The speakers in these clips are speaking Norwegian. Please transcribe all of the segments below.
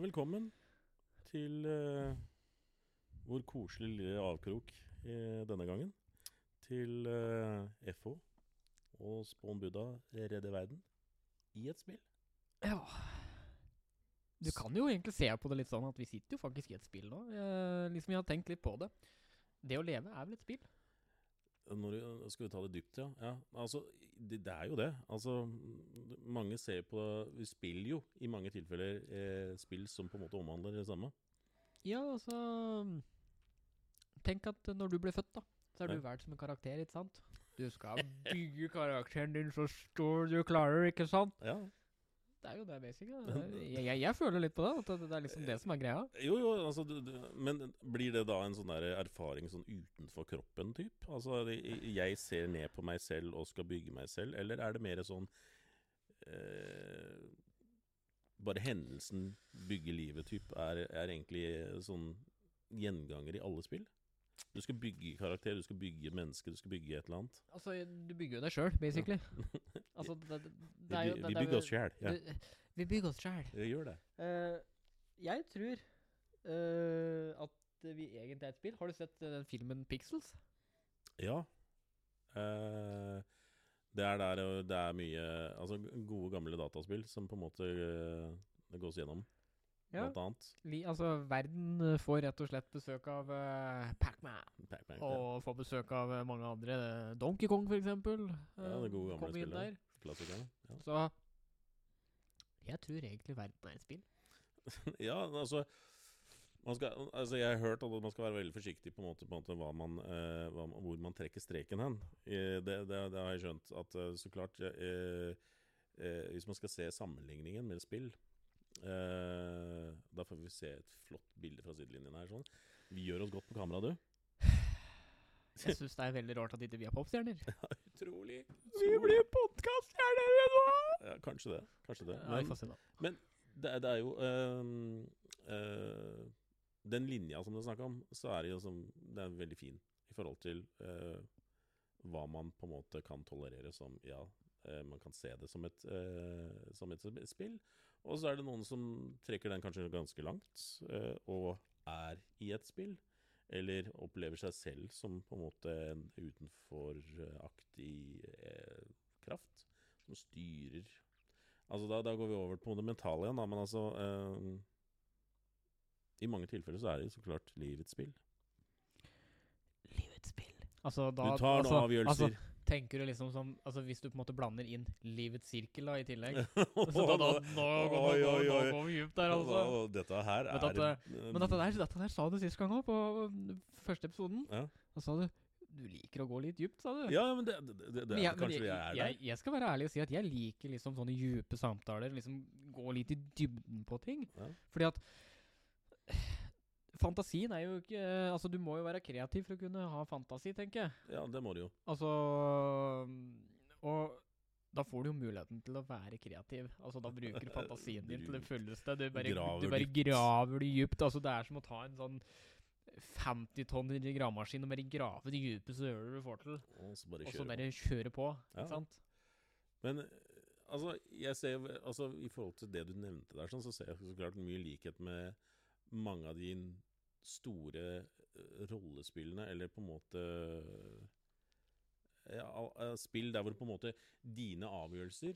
Velkommen til uh, vår koselige lille avkrok i denne gangen. Til uh, FH og Spawn Buddha redder verden i et spill. Ja. Du kan jo egentlig se på det litt sånn at vi sitter jo faktisk i et spill nå. Jeg, liksom jeg har tenkt litt på det. Det å leve er vel et spill? Når, skal vi ta det dypt, ja? ja altså, det, det, er jo det. Altså, mange ser på Vi spiller jo i mange tilfeller eh, spill som på en måte omhandler det samme. Ja, altså Tenk at når du ble født, da, så er du valgt som en karakter, ikke sant? Du skal bygge karakteren din så stor du klarer, ikke sant? Ja, det er jo det, basic. Jeg, jeg, jeg, føler litt på det. At det er liksom det som er greia. Jo, jo, altså du, du, Men blir det da en sånn der erfaring sånn utenfor kroppen, typ? Altså jeg ser ned på meg selv og skal bygge meg selv, eller er det mer sånn eh, Bare hendelsen bygger livet, typ, er, er egentlig sånn gjenganger i alle spill? Du skal bygge karakter, du skal bygge menneske, du skal bygge et eller annet. Altså, du bygger jo deg sjøl, basically. Ja. altså, det, det, det er jo, vi, vi bygger oss sjæl. Ja. Vi bygger oss sjæl. Vi gjør det. Uh, jeg tror uh, at vi egentlig er et spill. Har du sett den filmen Pixels? Ja. Uh, det er der det er mye Altså gode, gamle dataspill som på en måte det gås gjennom ja. blant annet. Li, altså, verden eh, får rett og slett besøk av uh, Pac-Man. Pac og ja. får besøk av uh, mange andre. Donkey Kong, for eksempel. Uh, ja, det gode gamle spillet. Klassikeren. Ja. Så jeg tror egentlig verden er et spill. ja, altså man skal, altså jeg har hørt at man skal være veldig forsiktig på en måte, på en måte man, eh, hvor man trekker streken hen. Eh, det, det, det, har jeg skjønt. At så klart eh, Hvis man skal se sammenligningen med spill, Uh, da får vi se et flott bilde fra sidelinjen her. Sånn. Vi gjør oss godt på kamera, du. Jeg syns det er veldig rart at ikke vi er popstjerner. Ja, utrolig. Vi blir podkaststjerner nå! Ja, kanskje det. Kanskje det. Men, men det, det, er jo uh, uh, Den linja som du snakker om, så er det jo som Det er veldig fin i forhold til hva man på en måte kan tolerere som ja, man kan se det som et, som et, spill. Og så er det noen som trekker den kanskje ganske langt, uh, og er i et spill. Eller opplever seg selv som på en måte en utenforaktig uh, kraft. Som styrer Altså da, da, går vi over på det mentale igjen, da. Men altså I mange tilfeller så er det så klart livets spill. Livets spill. Altså, da, du tar noen altså, avgjørelser. Altså, tenker du liksom som Altså Hvis du på en måte blander inn livets sirkel da i tillegg Så da, da, nå, går vi djupt der, altså. Dette her er Men, dette, men dette, der, dette der sa du sist gang òg, på første episoden. Ja. Da sa du du liker å gå litt dypt, sa du. Ja, men det, det, det, det jeg, kanskje jeg, jeg er der. Jeg, jeg, skal være ærlig og si at jeg liker liksom sånne dype samtaler. Liksom Gå litt i dybden på ting. Ja. Fordi at Fantasien er jo ikke Altså, du må jo være kreativ for å kunne ha fantasi, tenker jeg. Ja, det må du jo. Altså Og da får du jo muligheten til å være kreativ. Altså, da bruker du fantasien din til det fulleste. Du bare graver, du bare graver det dypt. Altså, det er som å ta en sånn 50 tonn gravemaskin og bare grave det dypeste så gjør du får til. Og så bare, så bare kjøre på. Ja. Ikke sant? Men altså, jeg ser altså, I forhold til det du nevnte der, sånn, så ser jeg så klart mye likhet med mange av de store eh, rollespillene, eller på en måte ja, Spill der hvor på en måte dine avgjørelser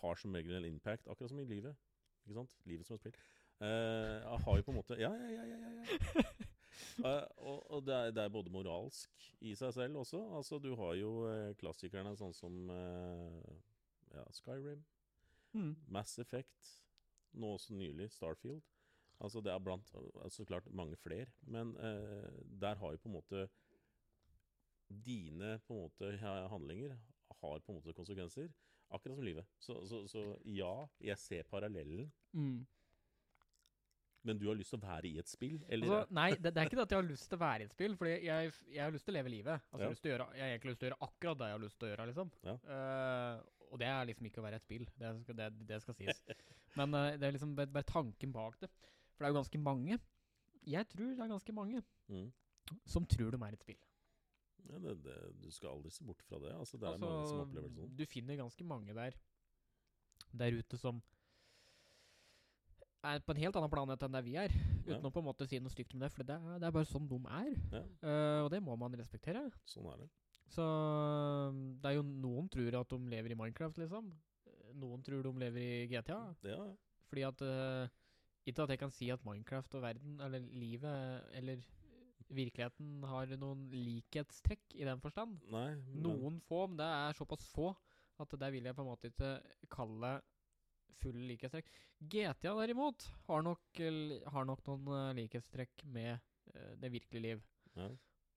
har som regel en impact, akkurat som i livet. Ikke sant? Livet som et spill. Uh, har jo på en måte Ja, ja, ja. ja, ja. uh, og, og det, er, det, er, både moralsk i seg selv også. Altså, du har jo uh, klassikerne sånn som ja, Skyrim, mm. Mass Effect, nå også nylig Starfield. Altså Det er blant så klart mange flere, men eh, der har jo på en måte Dine på en måte handlinger har på en måte konsekvenser, akkurat som livet. Så, så, så ja, jeg ser parallellen. Mm. Men du har lyst til å være i et spill? Altså, nei, det, det, er ikke det at jeg har lyst til å være i et spill. For jeg, jeg, har lyst til å leve livet. Altså, ja. jeg, gjøre, jeg, har egentlig lyst til å gjøre akkurat det jeg har lyst til å gjøre. liksom ja. uh, Og det er liksom ikke å være i et spill. Det skal, det, det skal sies. Men uh, det er liksom bare, bare tanken bak det. For det er jo ganske mange. Jeg tror det er ganske mange mm. som tror de er et spill. Ja, det, det, Du skal aldri se bort fra det. Altså, det er altså, mange som opplever det sånn. Du finner ganske mange der Der ute som er på en helt annen planet enn der vi er. Uten å på en måte si noe stygt om det, for det er, det er bare sånn de er. Ja. Uh, og det må man respektere. Sånn er det. Så um, det er jo noen tror at de lever i Minecraft, liksom. Eh, Noen tror de lever i GTA. Ja, Fordi at eh, Ikke at jeg kan si at Minecraft og verden, eller livet, eller virkeligheten har noen likhetstrekk i den forstand. nei men- Noen få, men det er såpass få at det vil jeg på en måte ikke kalle full likhetstrekk. GTA derimot har nok, har nok noen eh, likhetstrekk med eh, det virkelige liv. ja.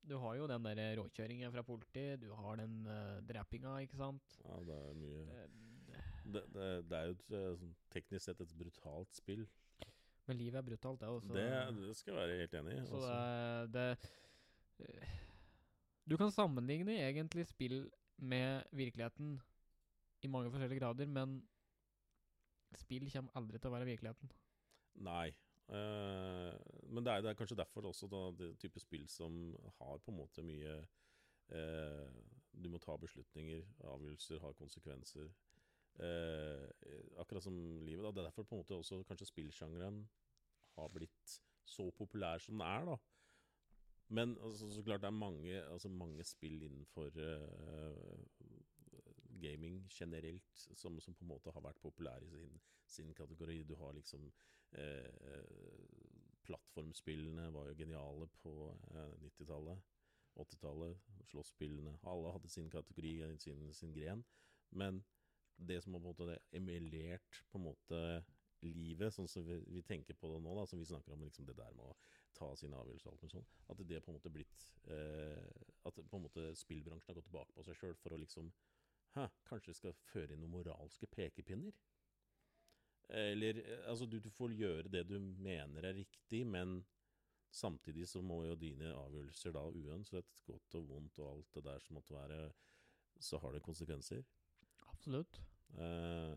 Du har jo den der råkjøringen fra politi, du har den uh, drepinga, ikke sant. ja, det er mye Det, det, det er jo et, sånn, teknisk sett et brutalt spill. Men livet er brutalt, det også. Det, det skal jeg være helt enig i. Så altså. det, det eh, Du kan sammenligne egentlig spill med virkeligheten i mange forskjellige grader, men spill kommer aldri til å være virkeligheten. Nei. Uh, men det er, det er kanskje derfor også da, det type spill som har på en måte mye uh, Du må ta beslutninger, avgjørelser har konsekvenser. Uh, akkurat som livet. da Det er derfor på en måte også kanskje spillsjangeren har blitt så populær som den er. da Men altså, så klart det er mange, altså, mange spill innenfor uh, gaming generelt som, som på en måte har vært populære i sin, sin kategori. Du har liksom uh, Plattformspillene var jo geniale på uh, 90-tallet. 80-tallet. Slåsspillene. Alle hadde sin kategori, eh, sin, sin gren. Men det som har på en måte emulert på en måte livet, sånn som vi, vi tenker på det nå, da, som vi snakker om liksom det der med å ta sine avgjørelser og alt mulig sånn, at det på en måte blitt eh, At på en måte spillbransjen har gått tilbake på seg sjøl for å liksom Hæ, kanskje det skal føre inn noen moralske pekepinner? Eller Altså, du, du får gjøre det du mener er riktig, men samtidig så må jo dine avgjørelser da uansett godt og vondt og alt det der som måtte være, så har det konsekvenser. Absolutt. Eh,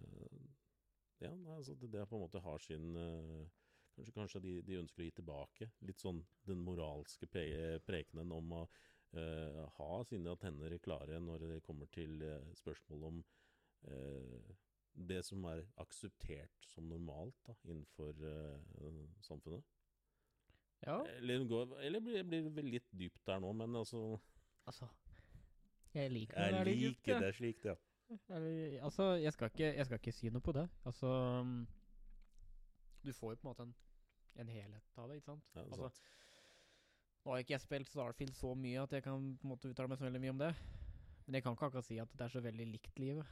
ja, altså det, det på en måte har sin eh, Kanskje, kanskje de, de ønsker å gi tilbake litt sånn den moralske prekenen om å uh, ha sine tenner klare når det kommer til eh, spørsmål om uh, det som er akseptert som normalt da, innenfor uh, samfunnet. Ja, Eller, eller blir, blir vel litt dypt der nå, men altså altså Jeg liker Jeg liker det dypt, ja. det slik, ja. Eller, altså, jeg skal, ikke, jeg skal ikke si noe på det. Altså Du får jo på en måte en, en helhet av det, ikke sant? ja Altså, sant. Nå har ikke jeg spilt Starfield så mye at jeg kan på en måte uttale meg så veldig mye om det. Men jeg kan ikke akkurat si at det er så veldig likt livet.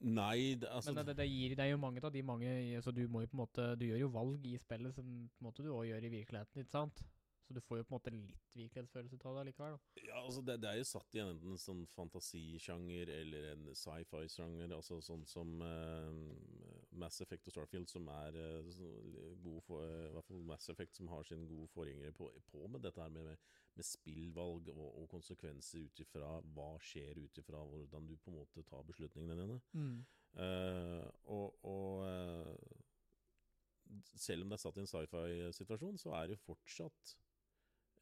Nei, det, altså Men det, det, det, gir, det er jo mange av de mange Så du må jo på en måte Du gjør jo valg i spillet som på en måte du òg gjør i virkeligheten, ikke sant? Så du får jo på en måte litt virkelighetsfølelse av det likevel. Da. Ja, altså det, det er jo satt i en sånn fantasisjanger eller en sci-fi-sjanger, altså sånn som uh, Mass Effect og Starfield, som er uh, gode for, uh, I hvert fall Mass Effect som har sine gode forgjengere på, på med dette her med, med, spillvalg og, og konsekvenser ut ifra hva skjer ut ifra hvordan du på en måte tar beslutningene dine. Eh, og og eh, selv om det er satt i en sci-fi-situasjon, så er det jo fortsatt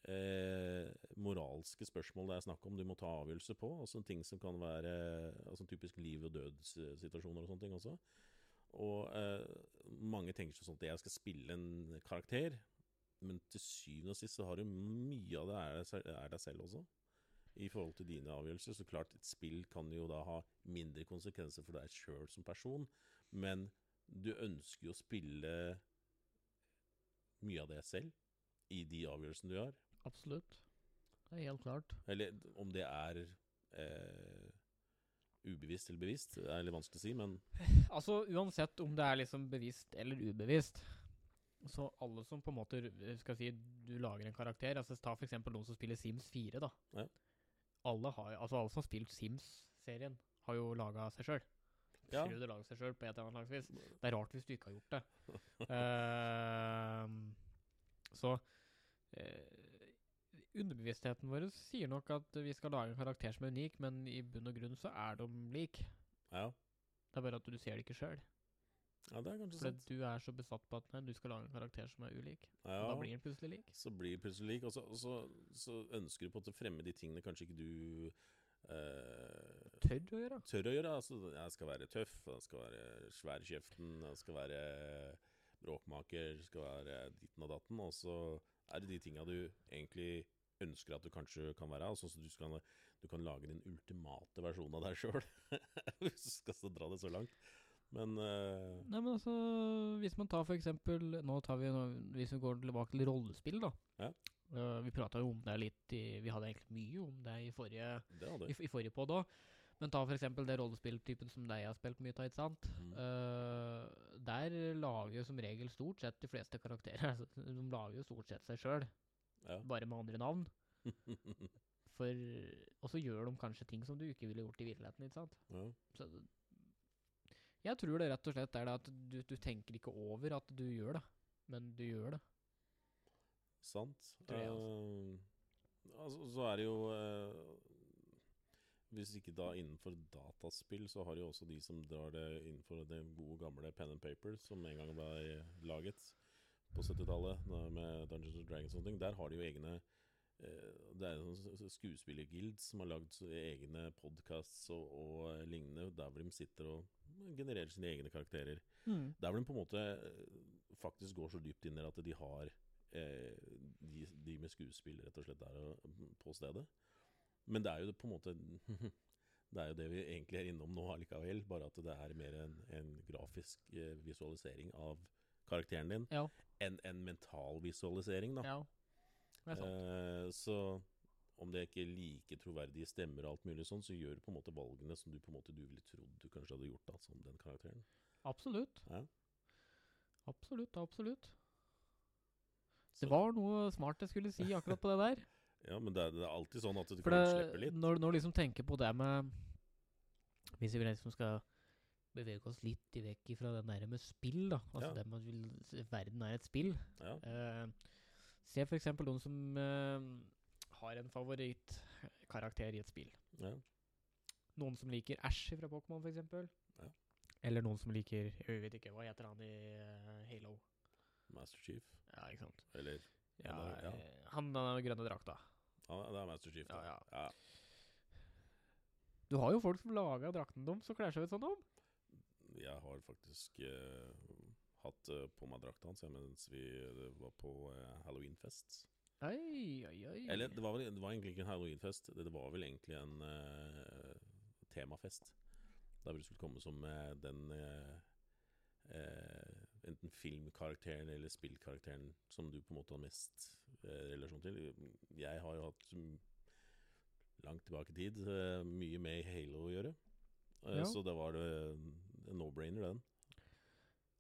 eh, moralske spørsmål det er snakk om du må ta avgjørelse på. Altså ting som kan være altså typisk liv- og dødssituasjoner og sånne ting også. Og eh, mange tenker sånn at jeg skal spille en karakter, men til syvende og sist så har du mye av det er, er deg selv også. I forhold til dine avgjørelser. Så klart, et spill kan jo da ha mindre konsekvenser for deg sjøl som person, men du ønsker jo å spille mye av det selv i de avgjørelsene du gjør. Absolutt. Det er helt klart. Eller om det er eh, ubevisst eller bevisst, det er litt vanskelig å si, men Altså, uansett om det er liksom bevisst eller ubevisst, så alle som på en måte eh, skal si du lager en karakter Altså Ta eksempel noen som spiller Sims 4, da. Ja. Alle, har, altså alle som har spilt Sims-serien, har jo laga seg sjøl. Ja. Prøvd å lage seg sjøl på et eller annet slags vis. Det er rart hvis du ikke har gjort det. uh, så eh, Underbevisstheten vår sier nok at vi skal lage en karakter som er unik, men i bunn og grunn så er de lik. ja. Det er bare at du ser det ikke sjøl. ja, det er kanskje Fordi sant. du er så besatt på at nei, du skal lage en karakter som er ulik. Og Ja. da blir den plutselig lik. så blir det plutselig lik. Og så, og så, så ønsker du på en måte å fremme de tingene kanskje ikke du Uh, Tør å gjøre. tør å gjøre. Altså, jeg skal være tøff, jeg skal være svær i kjeften, jeg skal være bråkmaker, skal være ditten og datten. Og så er det de tinga du egentlig ønsker at du kanskje kan være. Altså, så du, skal, du kan lage din ultimate versjon av deg sjøl, hvis du skal dra det så langt. Men uh... Nei, men altså, hvis man tar for eksempel Nå tar vi, hvis vi går tilbake til rollespill, da. Ja. Uh, vi prata jo om det litt i Vi hadde egentlig mye om det i forrige det i, i forrige podd òg. Men ta for eksempel det rollespilltypen som deg har spilt mye av, ikke sant? Mm. Uh, der lager jo som regel stort sett de fleste karakterer altså, De lager jo stort sett seg sjøl, ja. bare med andre navn. For Og så gjør de kanskje ting som du ikke ville gjort i virkeligheten, ikke sant? ja. Så jeg tror det rett og slett er det at du, du tenker ikke over at du gjør det, men du gjør det. Sant. Tror jeg, Uh, altså, så er det jo uh, Hvis ikke da innenfor dataspill, så har jo også de som drar det innenfor det gode gamle pen and paper, som en gang ble laget på 70-tallet med Dungeons and Dragons og sånne ting. Der har de jo egne eh, Det er en sånn skuespillerguild som har lagd egne podcasts og, og lignende, der hvor de sitter og genererer sine egne karakterer. Der hvor de på en måte eh, faktisk går så dypt inn i at de har eh, de, de med skuespill rett og slett der og- på stedet. Men det er jo på en måte Det er jo det vi egentlig er innom nå allikevel, bare at det er mer en, en grafisk eh, visualisering av karakteren din Ja. enn en mental visualisering, da. ja. Det er sant. Eh, så om det ikke er like troverdige stemmer og alt mulig sånn, så gjør du på en måte valgene som du på en måte du ville trodd du kanskje hadde gjort da, som den karakteren. Absolutt. Ja. Absolutt, absolutt. Så- Det var noe smart jeg skulle si akkurat på det der. Ja, men det er, det er alltid sånn at du For kan det, slippe litt. når, når du liksom tenker på det med Hvis vi liksom skal bevege oss litt vekk fra den der med spill, da. Altså Ja. det med at verden er et spill. Ja. Uh, se for eksempel noen som uh, har en favorittkarakter i et spill. Ja. Noen som liker Ash fra Pokémon, for eksempel. Ja. Eller noen som liker Jeg vet ikke, hva heter han i uh, Halo? Master Chief. Ja, ikke sant. Eller Ja, Han ja. Han den grønne drakta. Ja, det er Master Chief. Da. Ja, Ja. Du har jo folk som lager drakten deres og kler seg ut sånn om. Jeg har faktisk eh, hatt eh, på meg drakta hans mens vi eh, var på halloweenfest. Oi, oi, oi. Eller det var, vel, det var egentlig ikke en halloweenfest, det, det var vel egentlig en uh, temafest. Da vi skulle komme som den uh, Enten filmkarakteren eller spillkarakteren som du på en måte har mest relasjon til. Jeg har jo hatt langt tilbake i tid mye med Halo å gjøre. Ja. Så det var det en no-brainer, den.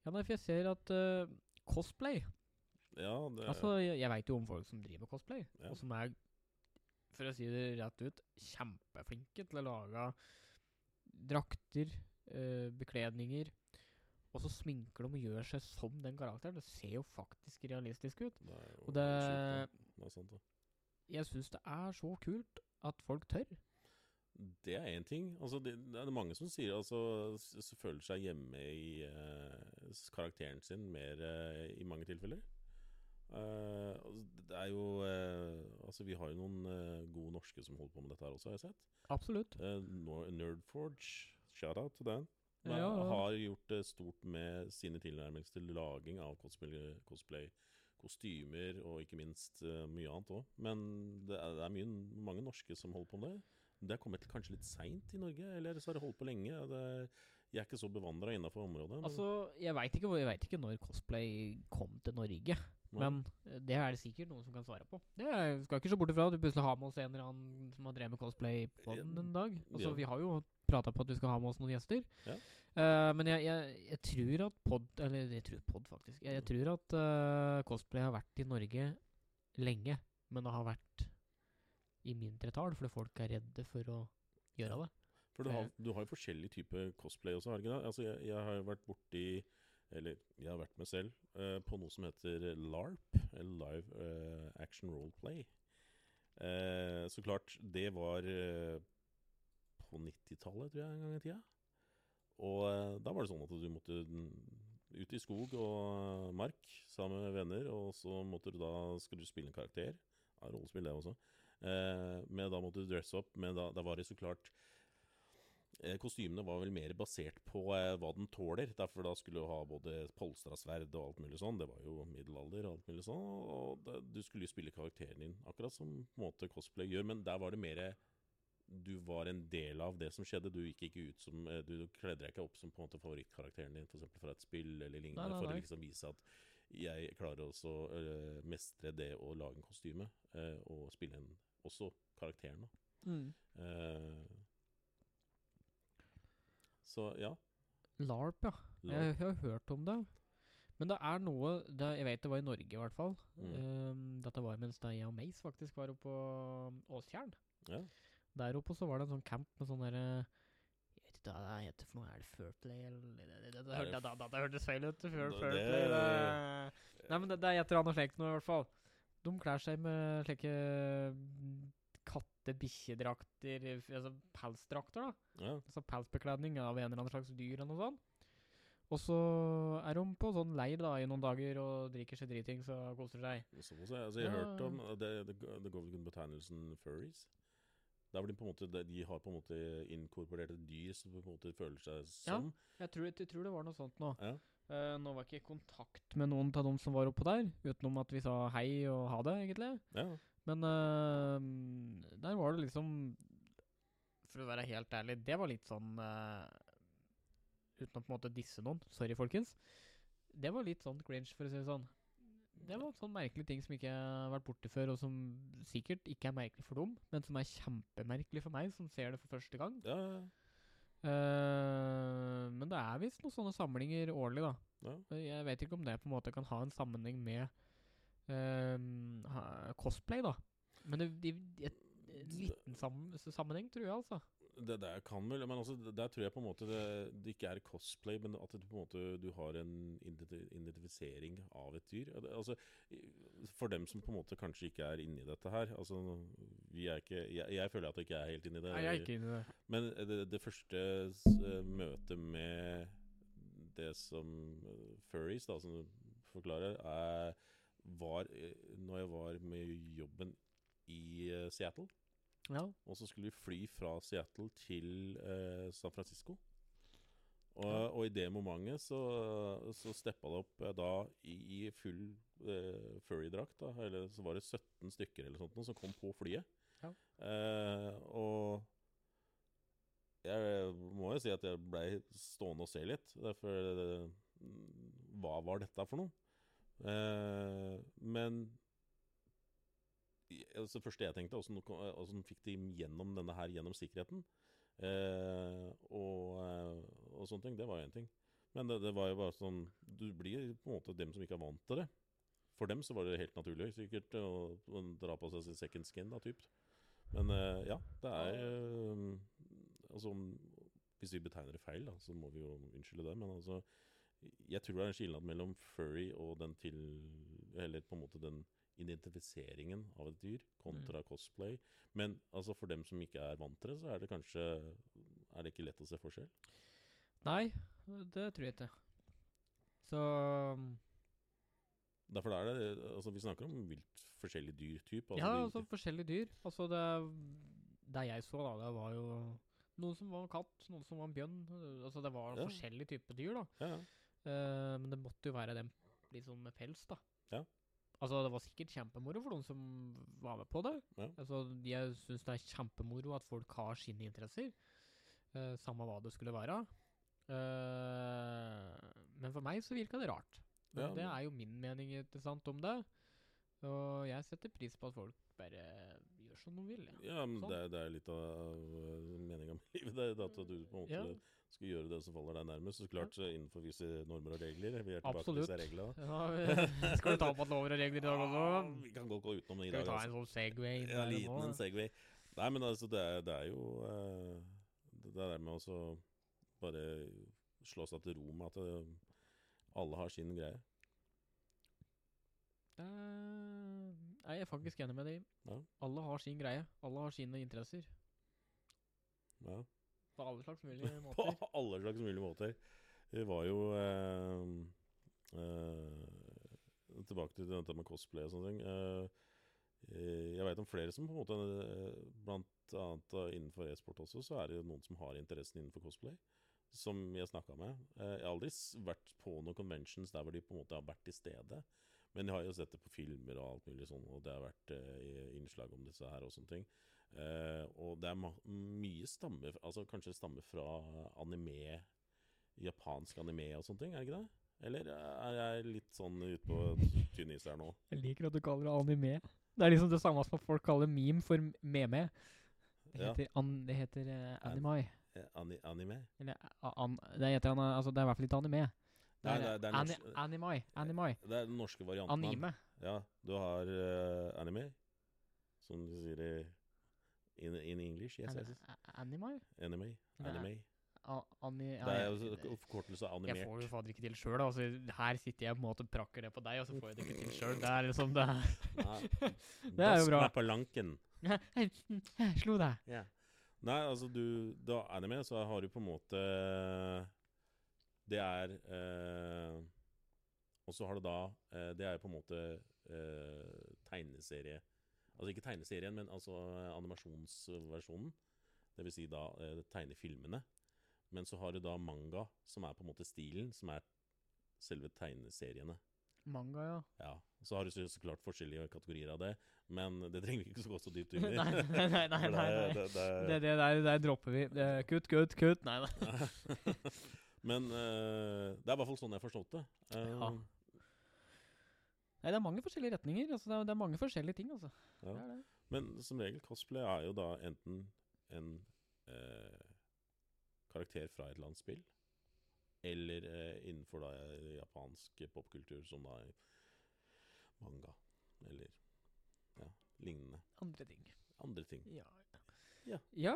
Ja, nei, for jeg ser at uh, cosplay Ja, det, Altså, jeg, jeg veit jo om folk som driver med cosplay, Ja. og som er, for å si det rett ut, kjempeflinke til å lage drakter, uh, bekledninger, og så sminker de og gjør seg som den karakteren. Det ser jo faktisk realistisk ut. er Og det det er sant, det. Jeg syns det er så kult at folk tør. Det er én ting. Altså, det, det er mange som sier altså, føler seg hjemme i uh, karakteren sin mer uh, i mange tilfeller. Altså, det er jo Altså, vi har jo noen gode norske som holder på med dette her også, har jeg sett. Absolutt. Uh, Nerdforge, shout-out til den. Ja, ja. Har gjort det stort med sine tilnærmelser til laging av cosplay, cosplay kostymer og ikke minst mye annet òg. Men det er, det er mye, mange norske som holder på med det. Det har kommet kanskje litt seint i Norge, eller så har det holdt på lenge. Det, jeg er ikke så bevandra innafor området. men- Altså, jeg veit ikke, ikke når cosplay kom til Norge. Nei. Men eh, det er det sikkert noen som kan svare på. Det er, skal ikke se bort ifra at du plutselig har med oss en eller annen som har drevet med cosplay på den en dag. Altså, Ja. Vi har jo prata på at vi skal ha med oss noen gjester. Ja. Uh, men jeg, jeg, jeg tror at pod Eller jeg tror pod, faktisk. Jeg, jeg tror at uh, cosplay har vært i Norge lenge, men det har vært i mindre tall, fordi folk er redde for å gjøre det. For du Eh. har, du har jo forskjellige typer cosplay også, har du ikke det? Altså, jeg, jeg har vært borti Eller jeg har vært med selv uh, på noe som heter LARP, eller Live uh, Action Roleplay. Uh, så klart, det var eh, på 90-tallet, tror jeg, en gang i tida. Og eh, da var det sånn at du måtte ut i skog og mark sammen med venner, og så måtte du da Skulle du spille en karakter? Ja, rollespill, det også. Eh, men da måtte du dresse opp. Men da, da var det så klart eh, Kostymene var vel mer basert på eh, hva den tåler. Derfor da skulle du ha både polstra sverd og alt mulig sånn. Det var jo middelalder og alt mulig sånn. Og da, du skulle jo spille karakteren din, akkurat som på måte cosplay gjør. Men der var det mer du var en del av det som skjedde. Du gikk ikke ut som eh, Du kledde deg ikke opp som på en måte favorittkarakteren din, f.eks. fra et spill eller lignende, Nei, nei, for å liksom vise at jeg klarer også å mestre det å lage en kostyme, og spille en, også karakteren. da. Mm. Uh, så ja. LARP, ja. Jeg, jeg har hørt om det. Men det er noe det, Jeg vet det var i Norge, i hvert fall. Mm. Um, dette var mens jeg og Mace faktisk var oppe på um, Åstjern. Ja. Der oppe så var det en sånn camp med sånn derre Jeg vet ikke hva det heter for noe. Er det Furplay, eller det, Er hørtes feil ut. Fairplay Nei, men det, det er et eller annet slikt noe, i hvert fall. De klær seg med slike mm, katte-bikkjedrakter Altså pelsdrakter, da. ja. Altså pelsbekledning av en eller annen slags dyr eller noe sånt. Og så er de på sånn leir da i noen dager og drikker seg dritings og koser seg. Så, jeg, altså, jeg har Ja. hørt om Det, det, det går vel under betegnelsen furries. Der hvor de på en måte de, har på en måte inkorporert et dyr som på en måte føler seg Ja. som. Jeg tror, jeg tror det var noe sånt nå. Ja. Eh, nå var jeg ikke i kontakt med noen av dem som var oppå der, utenom at vi sa hei og ha det, egentlig. Ja. Men uh, der var det liksom For å være helt ærlig, det var litt sånn uh, Uten å på en måte disse noen, sorry folkens. Det var litt sånn cringe, for å si det sånn. Det var sånn merkelig ting som ikke har vært borte før, og som sikkert ikke er merkelig for dem, men som er kjempemerkelig for meg, som ser det for første gang. Ja, ja, Eh, men det er visst noen sånne samlinger årlig, da. ja. Jeg vet ikke om det på en måte kan ha en sammenheng med uh, cosplay, da. Men det, det, det, en liten sam sammenheng, tror jeg, altså. Det der kan vel Men altså, der tror jeg på en måte det, det ikke er cosplay, men at du på en måte du har en identifisering av et dyr. Altså, for dem som på en måte kanskje ikke er inni dette her altså, vi er ikke, jeg, jeg føler at jeg ikke er helt inni det. Nei, jeg er ikke inni det. Men det, det første eh, møtet med det som eh, furries, da, som du forklarer, er, var eh, når jeg var med jobben i eh, Seattle. Ja. Og så skulle vi fly fra Seattle til eh, San Francisco. Og, og i det momentet så, så steppa det opp eh, da i, i full eh, furry-drakt. eller Så var det 17 stykker eller sånt som kom på flyet. Ja. Eh, og jeg må jo si at jeg blei stående og se litt. Derfor eh, Hva var dette for noe? Eh, men altså, det første jeg tenkte, åssen åssen fikk de gjennom denne her gjennom sikkerheten? Eh, og, eh, og sånne ting. Det var jo én ting. Men det, det var jo bare sånn Du blir på en måte dem som ikke er vant til det. For dem så var det helt naturlig sikkert å, å dra på seg second skin, da, typ. Men eh, ja, det er eh, Altså Hvis vi betegner det feil, da, så må vi jo unnskylde det. Men altså Jeg tror det er en skilnad mellom furry og den til Eller på en måte den identifiseringen av et dyr kontra cosplay. Men altså for dem som ikke er vant til det, så er det kanskje Er det ikke lett å se forskjell? Nei, det tror jeg ikke. Så Derfor er det Altså vi snakker om vilt forskjellig dyrtyp. Altså Ja, altså forskjellige dyr. Altså det Det jeg så, da, det var jo noen som var en katt, noen som var en bjørn. Altså det var Ja. forskjellige typer dyr, da. ja, ja. Uh, men det måtte jo være dem liksom med pels, da. Ja. Altså, det var sikkert kjempemoro for noen som var med på det. Ja. Altså, jeg syns det er kjempemoro at folk har sine interesser, uh, samme hva det skulle være. Uh, men for meg så virka det rart. Ja, det er jo min mening sant, om det. Og jeg setter pris på at folk bare som de vil. Ja. ja men Sånn. det, det er litt av meninga med livet. Det, er at du på en måte Ja. skal gjøre det som faller deg nærmest. Så klart ja. innenfor visse normer og regler. Vi er tilbake Absolutt. til disse reglene. Vi, skal du ta på at lover og regler i dag også? vi kan godt gå utenom det i dag. Skal vi ta altså. en sånn Segway? Ja, liten en Segway. Nei, men altså, det er, det er jo eh, Det der med å bare slå seg til ro med at eh, alle har sin greie. Eh, jeg er faktisk enig med deg. Ja. Alle har sin greie. Alle har sine interesser. Ja. På alle slags mulige måter. På alle slags mulige måter. Vi var jo eh, eh, Tilbake til dette med cosplay og sånne ting. Eh, eh, Jeg veit om flere som på en måte eh, Blant annet eh, innenfor e-sport også, så er det jo noen som har interessen innenfor cosplay. Som jeg snakka med. Eh, Jeg har aldri vært på noen conventions der hvor de på en måte har vært til stede. Men jeg har jo sett det på filmer og alt mulig sånn, og det har vært eh, innslag om disse her og sånne ting. Eh, og det er mye stammer Altså kanskje stammer fra anime, japansk anime og sånne ting, er det ikke det? Eller er jeg litt sånn ute på tynn is her nå? Jeg liker at du kaller det anime. Det er liksom det samme som at folk kaller meme for meme. Det Ja. heter, an, det heter uh, anime. An, anime? Eller an, det heter altså det er i hvert fall ikke anime. Det er, det er- det er ani, anime. Anime. Det er den norske varianten. Anime. Ja, du har uh, anime, som du sier i in, in English. Yes, An- yes. Anime? Anime. Anime. A, ani, Det er jo forkortelse av Jeg får animert. jo fader ikke til sjøl. Altså, her sitter jeg på en måte og prakker det på deg, og så får jeg det ikke til sjøl. Det er liksom det Det er jo dask bra. meg på lanken. Slo deg. Ja. Nei, altså du Da anime, så har du på en måte Det er eh, Og så har du da eh, Det er jo på en måte eh, tegneserie Altså ikke tegneserien, men altså eh, animasjonsversjonen. Det vil si da eh, tegnefilmene. Men så har du da manga, som er på en måte stilen, som er selve tegneseriene. Manga, ja. Ja, Så har du så, så klart forskjellige kategorier av det, men det trenger vi ikke så gå så dypt inn i. nei, nei, nei, nei, nei, det, det, Det, det der, der dropper vi. Det, kutt, kutt, kutt. Nei, nei. Men uh, det er i hvert fall sånn jeg forstått det. Uh, Ja. Nei, det er mange forskjellige retninger. Altså, det, er, det er mange forskjellige ting, altså. ja. Det er det. Men som regel, cosplay er jo da enten en uh, karakter fra et eller annet spill, eller eh, innenfor da japansk popkultur, som da er manga, eller ja, lignende. Andre ting. Andre ting. Ja. Ja. ja.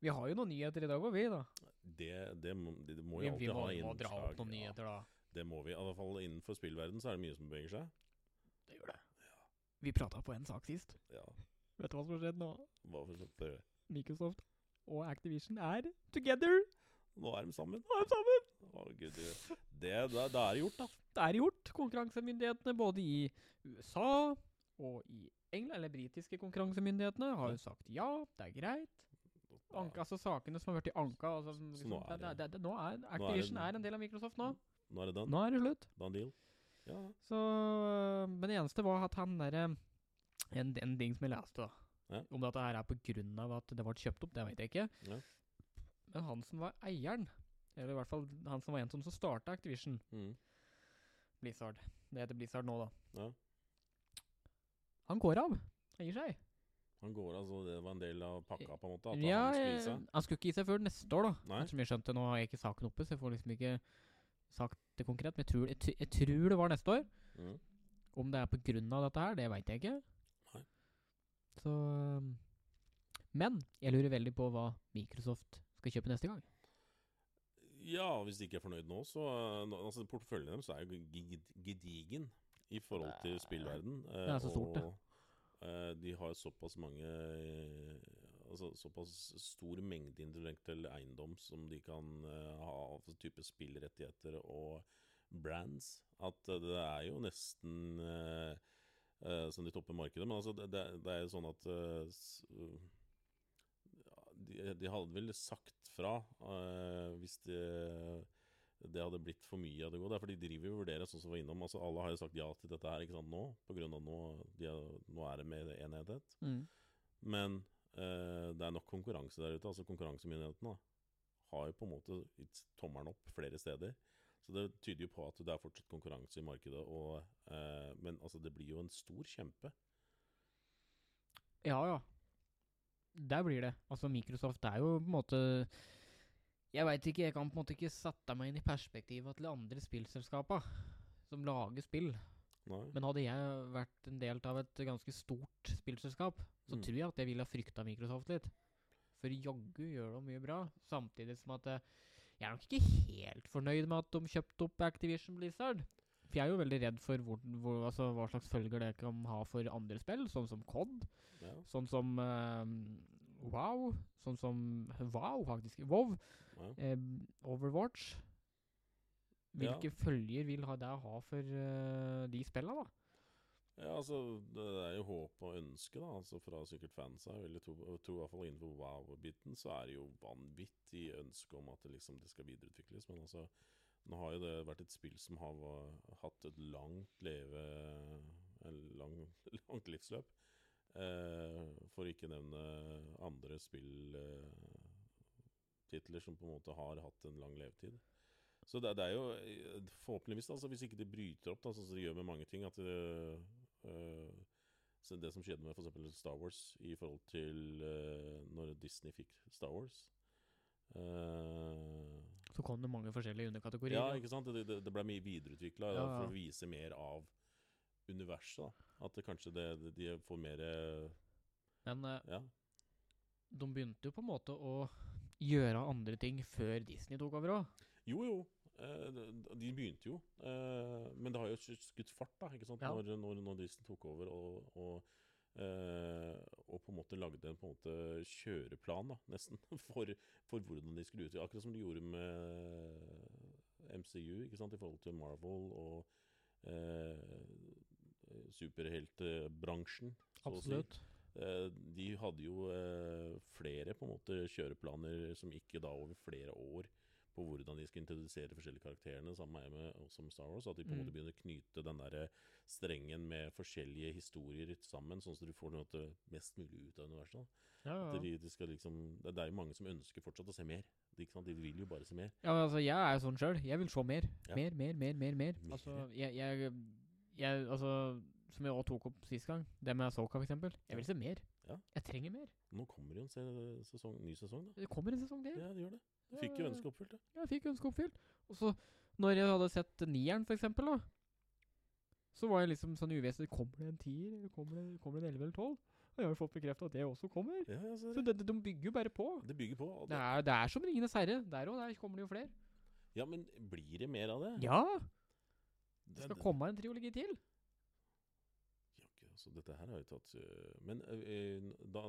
Vi har jo noen nyheter i dag òg, vi, da. Det, det, det, det må jo alltid må, ha vi må dra opp noen nyheter, da. Det må vi. I alle fall innenfor spillverden så er det mye som beveger seg. Det gjør det. Vi prata på en sak sist. Ja, Vet du hva som har skjedd nå? hva for det Microsoft og Activision er together. Nå er de sammen. Nå er de sammen. Å, gud, det, det, da, da er det gjort, da. Det er gjort. Konkurransemyndighetene både i USA og i England, eller britiske konkurransemyndighetene, har jo sagt ja, det er greit. Anka, altså Sakene som har vært i anka altså, liksom, nå er det, det, det- nå er Activision det- er en del av Microsoft nå. Nå er det done. Nå er det slutt. Done deal. Ja. Så, øh, men det eneste var at han derre en, en ting som jeg leste, da. Ja. Om dette her er på grunn av at det ble kjøpt opp, det vet jeg ikke. Ja. Men han som var eieren, eller i hvert fall han som var en som starta Activision, Mm. Blizzard Det heter Blizzard nå, da. ja. Han går av. eier seg. Han går altså Det var en del av pakka, på en måte? At Ja, han skulle gi seg? han skulle ikke gi seg før neste år, da. Nei. Som jeg skjønte, Nå har jeg ikke saken oppe, så jeg får liksom ikke sagt det konkret. Men jeg tror, jeg, jeg tror det var neste år. Mm. Om det er på grunn av dette her, det veit jeg ikke. Nei. Så Men jeg lurer veldig på hva Microsoft skal kjøpe neste gang. Ja, hvis de ikke er fornøyd nå, så eh, altså, Porteføljen deres er jo gedigen i forhold til er- spillverden. eh, det er så stort, det. Eh, de har såpass mange eh, Altså såpass stor mengde intellektuell eiendom som de kan eh, ha av type spillrettigheter og brands, at det er jo nesten som de topper markedet. Men altså, det, det, er jo sånn at de, de hadde vel sagt fra hvis det, det hadde blitt for mye av det gode. Det er fordi de driver jo og vurderer, sånn som var innom. Altså, alle har jo sagt ja til dette her ikke sant, nå, av nå, de er, nå er det med enhethet. Men eh, det er nok konkurranse der ute. Altså Konkurransemyndighetene har jo på en måte gitt tommelen opp flere steder. Så det tyder jo på at det er fortsatt konkurranse i markedet. Og, eh, men altså, det blir jo en stor kjempe. Ja, ja. Der blir det. Altså, Microsoft er jo på en måte Jeg veit ikke, jeg kan på en måte ikke sette meg inn i perspektivet til de andre spillselskaper som lager spill. Nei. Men hadde jeg vært en del av et ganske stort spillselskap, så Mm. tror jeg at jeg ville ha frykta Microsoft litt. For jaggu gjør de mye bra. Samtidig som at eh, jeg er nok ikke helt fornøyd med at de kjøpte opp Activision Blizzard. For jeg er jo veldig redd for hvor, hvor, altså, hva slags følger det kan ha for andre spill, sånn som COD. Ja. Sånn som eh, Wow. Sånn som Wow, faktisk. WoW. Ja. eh, Overwatch. Ja. Hvilke følger vil ha det ha for uh, de spillene, da? Ja, altså, Det er jo håp og ønske da, altså fra sikkert fansa. Jeg to, tror i hvert fall Innenfor wow-biten så er det jo vanvittig ønske om at det liksom det skal videreutvikles. Men altså, nå har jo det vært et spill som har hatt et langt leve en lang, langt livsløp. Eh, for ikke nevne andre spilltitler som på en måte har hatt en lang levetid. Så det, det er jo forhåpentligvis, altså, hvis ikke det bryter opp, da, sånn som det gjør med mange ting at det, eh, så Det som skjedde med eksempel Star Wars i forhold til uh, når Disney fikk Star Wars uh, Så kom det mange forskjellige underkategorier. Ja, ikke sant? Det, det, det ble mye videreutvikla Ja, for å vise mer av universet. da At det kanskje det, de får mer Men eh, Ja. de begynte jo på en måte å gjøre andre ting før Disney tok over òg. Jo, jo. eh, de- begynte jo. eh, men det har jo skutt fart, da, ikke sant? Ja. Når, når, når Disney tok over og, og, og på en måte lagde en på en måte kjøreplan, da, nesten, for, for hvordan de skulle ut. Akkurat som de gjorde med MCU, ikke sant? i forhold til Marvel og superheltbransjen. si. Absolutt. Eh, de hadde jo eh, flere på en måte kjøreplaner som gikk da over flere år på hvordan de skulle introdusere forskjellige karakterene, sammen med, også med Star Wars. At de på en Mm. måte begynner å knyte den der strengen med forskjellige historier sammen, sånn at du får noe mest mulig ut av universet. Ja, ja. de, de skal liksom, det, er jo mange som ønsker fortsatt å se mer. De, de vil jo bare se mer. ja, men altså, jeg er jo sånn sjøl. Jeg vil se mer. Ja. Mer, mer, mer, mer. mer. Mer. Altså, jeg, jeg, jeg Altså, som jeg også tok opp sist gang, det med Soka eksempel. Jeg vil se mer. Ja. Jeg trenger mer. Nå kommer jo en se sesong, ny sesong, da. Det kommer en sesong til. Ja, det gjør det. Du fikk jo ønsket oppfylt, det. Ja, jeg fikk ønsket oppfylt. Og så, når jeg hadde sett nieren, eksempel, da, så var jeg liksom sånn uvisst Kommer det en tier, eller kommer det, kommer det en elleve eller tolv? Og jeg har jo fått bekrefta at det også kommer. Ja, ja, så Så det, det, de bygger jo bare på. det bygger på. Det Det, er, det er som Ringenes herre. Der òg, der kommer det jo flere. ja, men blir det mer av det? Ja! Det- skal komme en triologi til. Jakke, altså dette her har jo tatt Men øh, øh, da,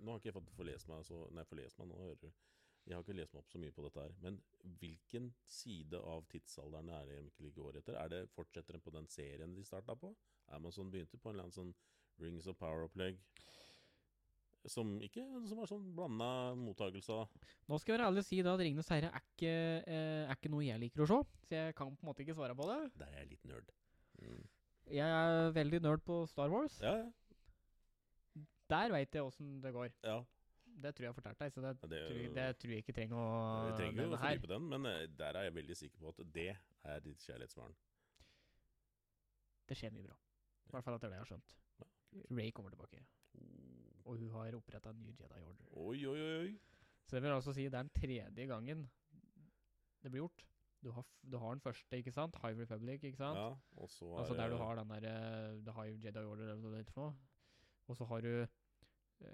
nå har ikke jeg fått forlest meg så, Nei, forlest meg nå hører du. Jeg har ikke lest meg opp så mye på dette her. Men hvilken side av tidsalderen er det egentlig går etter? Er det Fortsetter den på den serien de starta på? Amazon begynte på en eller annen sånn Rings of Power-opplegg som ikke Som er sånn blanda mottakelse. Nå skal jeg være ærlig og si da at Ringenes herre er ikke, eh, er ikke noe jeg liker å se. Så jeg kan på en måte ikke svare på det. Der er jeg litt nerd. Mm. Jeg er veldig nerd på Star Wars. Ja, ja. Der veit jeg åssen det går. ja. Det tror jeg har fortalt deg, så det, det- tror, jeg, det tror jeg ikke trenger å Vi trenger jo å fordype den, men øh, der er jeg veldig sikker på at det er ditt kjærlighetsbarn. Det skjer mye bra. I hvert fall etter det jeg har skjønt. Ray kommer tilbake, og hun har oppretta en ny Jedi Order. Oi, oi, oi. Så det vil altså si det er den tredje gangen det blir gjort. Du har, du har den første, ikke sant? High Republic, ikke sant? Ja, og så er Altså der du har den der uh, The High Jedi Order, eller noe sånt. Og så har du uh,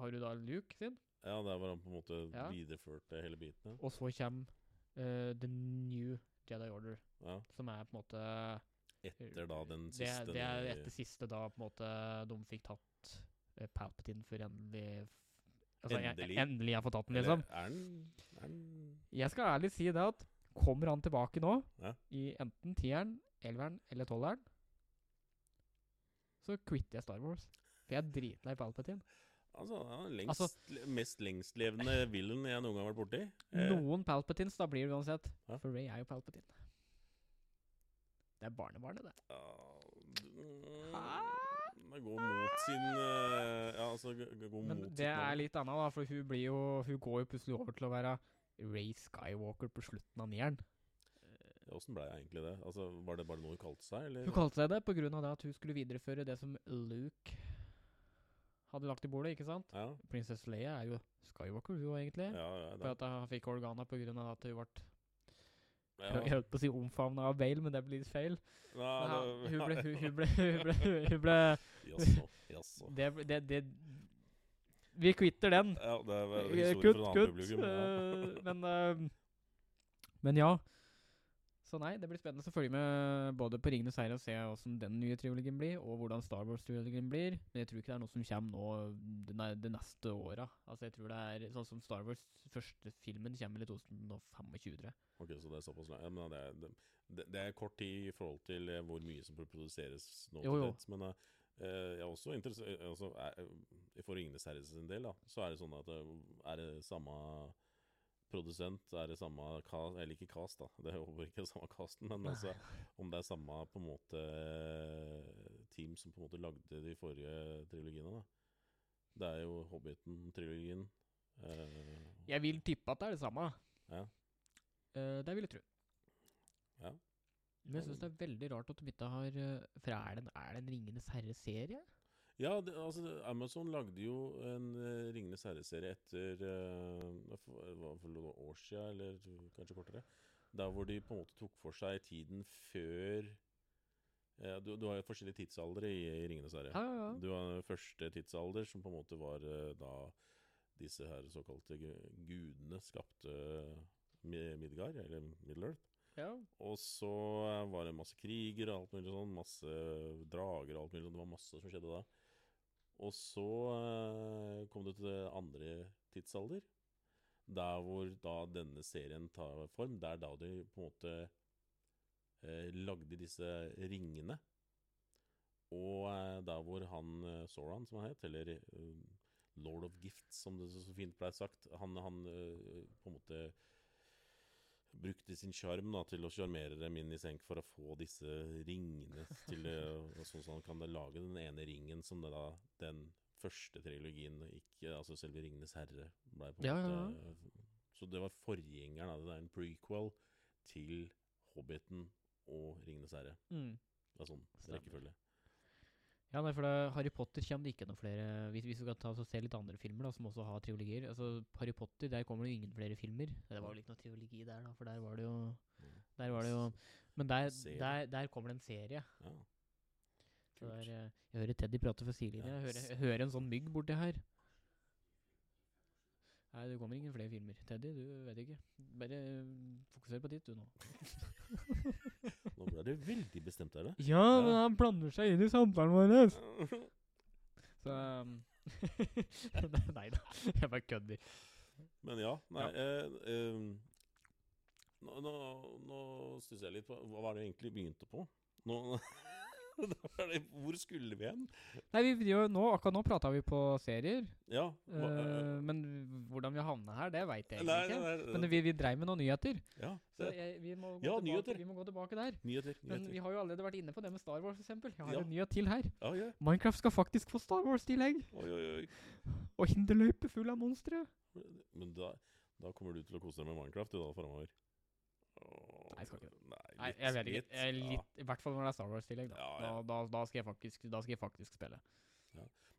Har du da Luke sin, Ja, der var han på en måte Ja. videreførte hele biten. og så kommer uh, The New Jedi Order, Ja. som er på en måte Etter da den siste Det, det er etter siste da på en måte de fikk tatt Palpatine for endelig altså, Endelig? jeg- Endelig? jeg fått tatt den, liksom. Er den, er den Jeg skal ærlig si det at kommer han tilbake nå, Ja. i enten tieren, elveren eller tolveren, så quitter jeg Star Wars. For jeg er dritlei Palpatine. Altså, lengst, Altså- mest lengstlevende villain jeg noen gang har vært borti. Eh, Noen Palpatines, da blir det uansett. Ja. For Ray er jo Palpatine. Det er barnebarnet, det. ja, d- Det går mot sin eh, Ja, altså g- g- Men mot det er litt annet, da, for hun blir jo Hun går jo plutselig over til å være Ray Skywalker på slutten av nieren. Åssen ble jeg egentlig det? Altså, Var det bare noe hun kalte seg, eller? Hun kalte seg det av det at hun skulle videreføre det som Luke hadde lagt i bordet, ikke sant? Ja, Prinsesse Leia er jo Skywalker, hun egentlig. ja, ja, For at hun fikk organa av at hun ble ja. Jeg holdt på å si omfavna av Bale, men det blir litt feil. Ja, Men hun ble Hun, hun ble, hun ble, hun ble Jaså, jaså. det, det, det Vi kvitter den. Ja, det er vel Eh, historie Kutt, for en annen kutt. publikum. Ja. eh, men, eh, men ja. Så nei, det blir spennende å følge med både på Ringenes herre og se åssen den nye trilogien blir, og hvordan Star Wars-trilogien blir. Men jeg tror ikke det er noe som kommer nå det, neste åra. Altså, jeg tror det er sånn som Star Wars første filmen kommer i 2025, tror jeg. Ok, så det er såpass langt. ja, men det, er, det, det, er kort tid i forhold til eh, hvor mye som produseres nå. Jo, jo. Men uh, jeg er også interessert altså, er, For Ringenes herre sin del, da, så er det sånn at er det samme produsent, er det samme cast Eller ikke cast, da. Det håper ikke det samme casten, men altså om det er samme på en måte team som på en måte lagde de forrige trilogiene, da. Det er jo Hobbiten-trilogien. eh, Jeg vil tippe at det er det samme. Ja. Eh, det vil jeg tro. Ja. Men jeg syns det er veldig rart at de ikke har eh, For er det er det en Ringenes herre-serie? Ja, det, altså Amazon lagde jo en uh, Ringenes herre-serie etter uh, for, hva for noen år siden, eller kanskje kortere. Der hvor de på en måte tok for seg tiden før ja, du, du har jo forskjellige tidsaldre i, i Ringenes herre. Ja, ja. Du har den første tidsalder, som på en måte var eh, da disse her såkalte gudene skapte Mi- Midgard, eller Middle-earth. ja. Og så eh, var det masse kriger og alt mulig sånn, masse drager og alt mulig sånn. Det var masse som skjedde da. Og så eh, kom det til andre tidsalder, der hvor da denne serien tar form. Det er da de på en måte eh, lagde disse ringene. Og eh, der hvor han eh, Soran, som han het, eller eh, Lord of Gifts, som det så så fint ble sagt, han, han eh, på en måte brukte sin sjarm til å sjarmere dem inn i senk for å få disse ringene til eh, Sånn som han kan lage den ene ringen som det da den første trilogien, ikke altså selve 'Ringenes herre', ble på en Ja, ja, måte Så det var forgjengeren. av Det er en prequel til 'Hobbiten' og 'Ringenes herre'. Mm. Det er sånn rekkefølge. Ja, nei, for det, Harry Potter kommer det ikke noen flere Hvis, hvis vi skal ta se litt andre filmer da, som også har triologier Altså, Harry Potter, der kommer det jo ingen flere filmer. Det var vel ikke noe triologi der, da, for der var det jo. Der var det jo Men der, der, der kommer det en serie. Ja. Så der, eh, jeg hører Teddy prate for sidelinja. Jeg, jeg hører en sånn mygg borti her. Nei, det kommer ingen flere filmer. Teddy, du vet ikke. Bare eh, fokuser på ditt, du nå. Nå ble du veldig bestemt her, da. Ja, men han blander seg inn i samtalen vår. Så um, Nei da, jeg bare kødder. Men ja, nei Ja. eh, eh, Nå, nå, nå stusser jeg litt på Hva var det vi egentlig begynte på? Nå, hvor skulle vi hen? Nei, vi, jo, nå, Akkurat nå prata vi på serier. Ja. hva- eh, men hvordan vi havna her, det veit jeg nei, ikke. nei, nei, Men vi, vi dreiv med noen nyheter. ja, Så jeg, vi, må Ja, tilbake, nyheter. vi må gå tilbake der. nyheter. nyheter. Men vi har jo allerede vært inne på det med Star Wars, f.eks. Jeg har Ja. en nyhet til her. Ja, ja. Minecraft skal faktisk få Star Wars-tillegg. Og hinderløype full av monstre. Men da, da kommer du til å kose deg med Minecraft du da framover. Nei, jeg skal ikke Nei, Nei, jeg vet ikke. litt, Jeg litt, ja. I hvert fall når det er Star Wars-tillegg. Da. Ja, ja. Da, da, da, skal jeg faktisk, da skal jeg faktisk spille.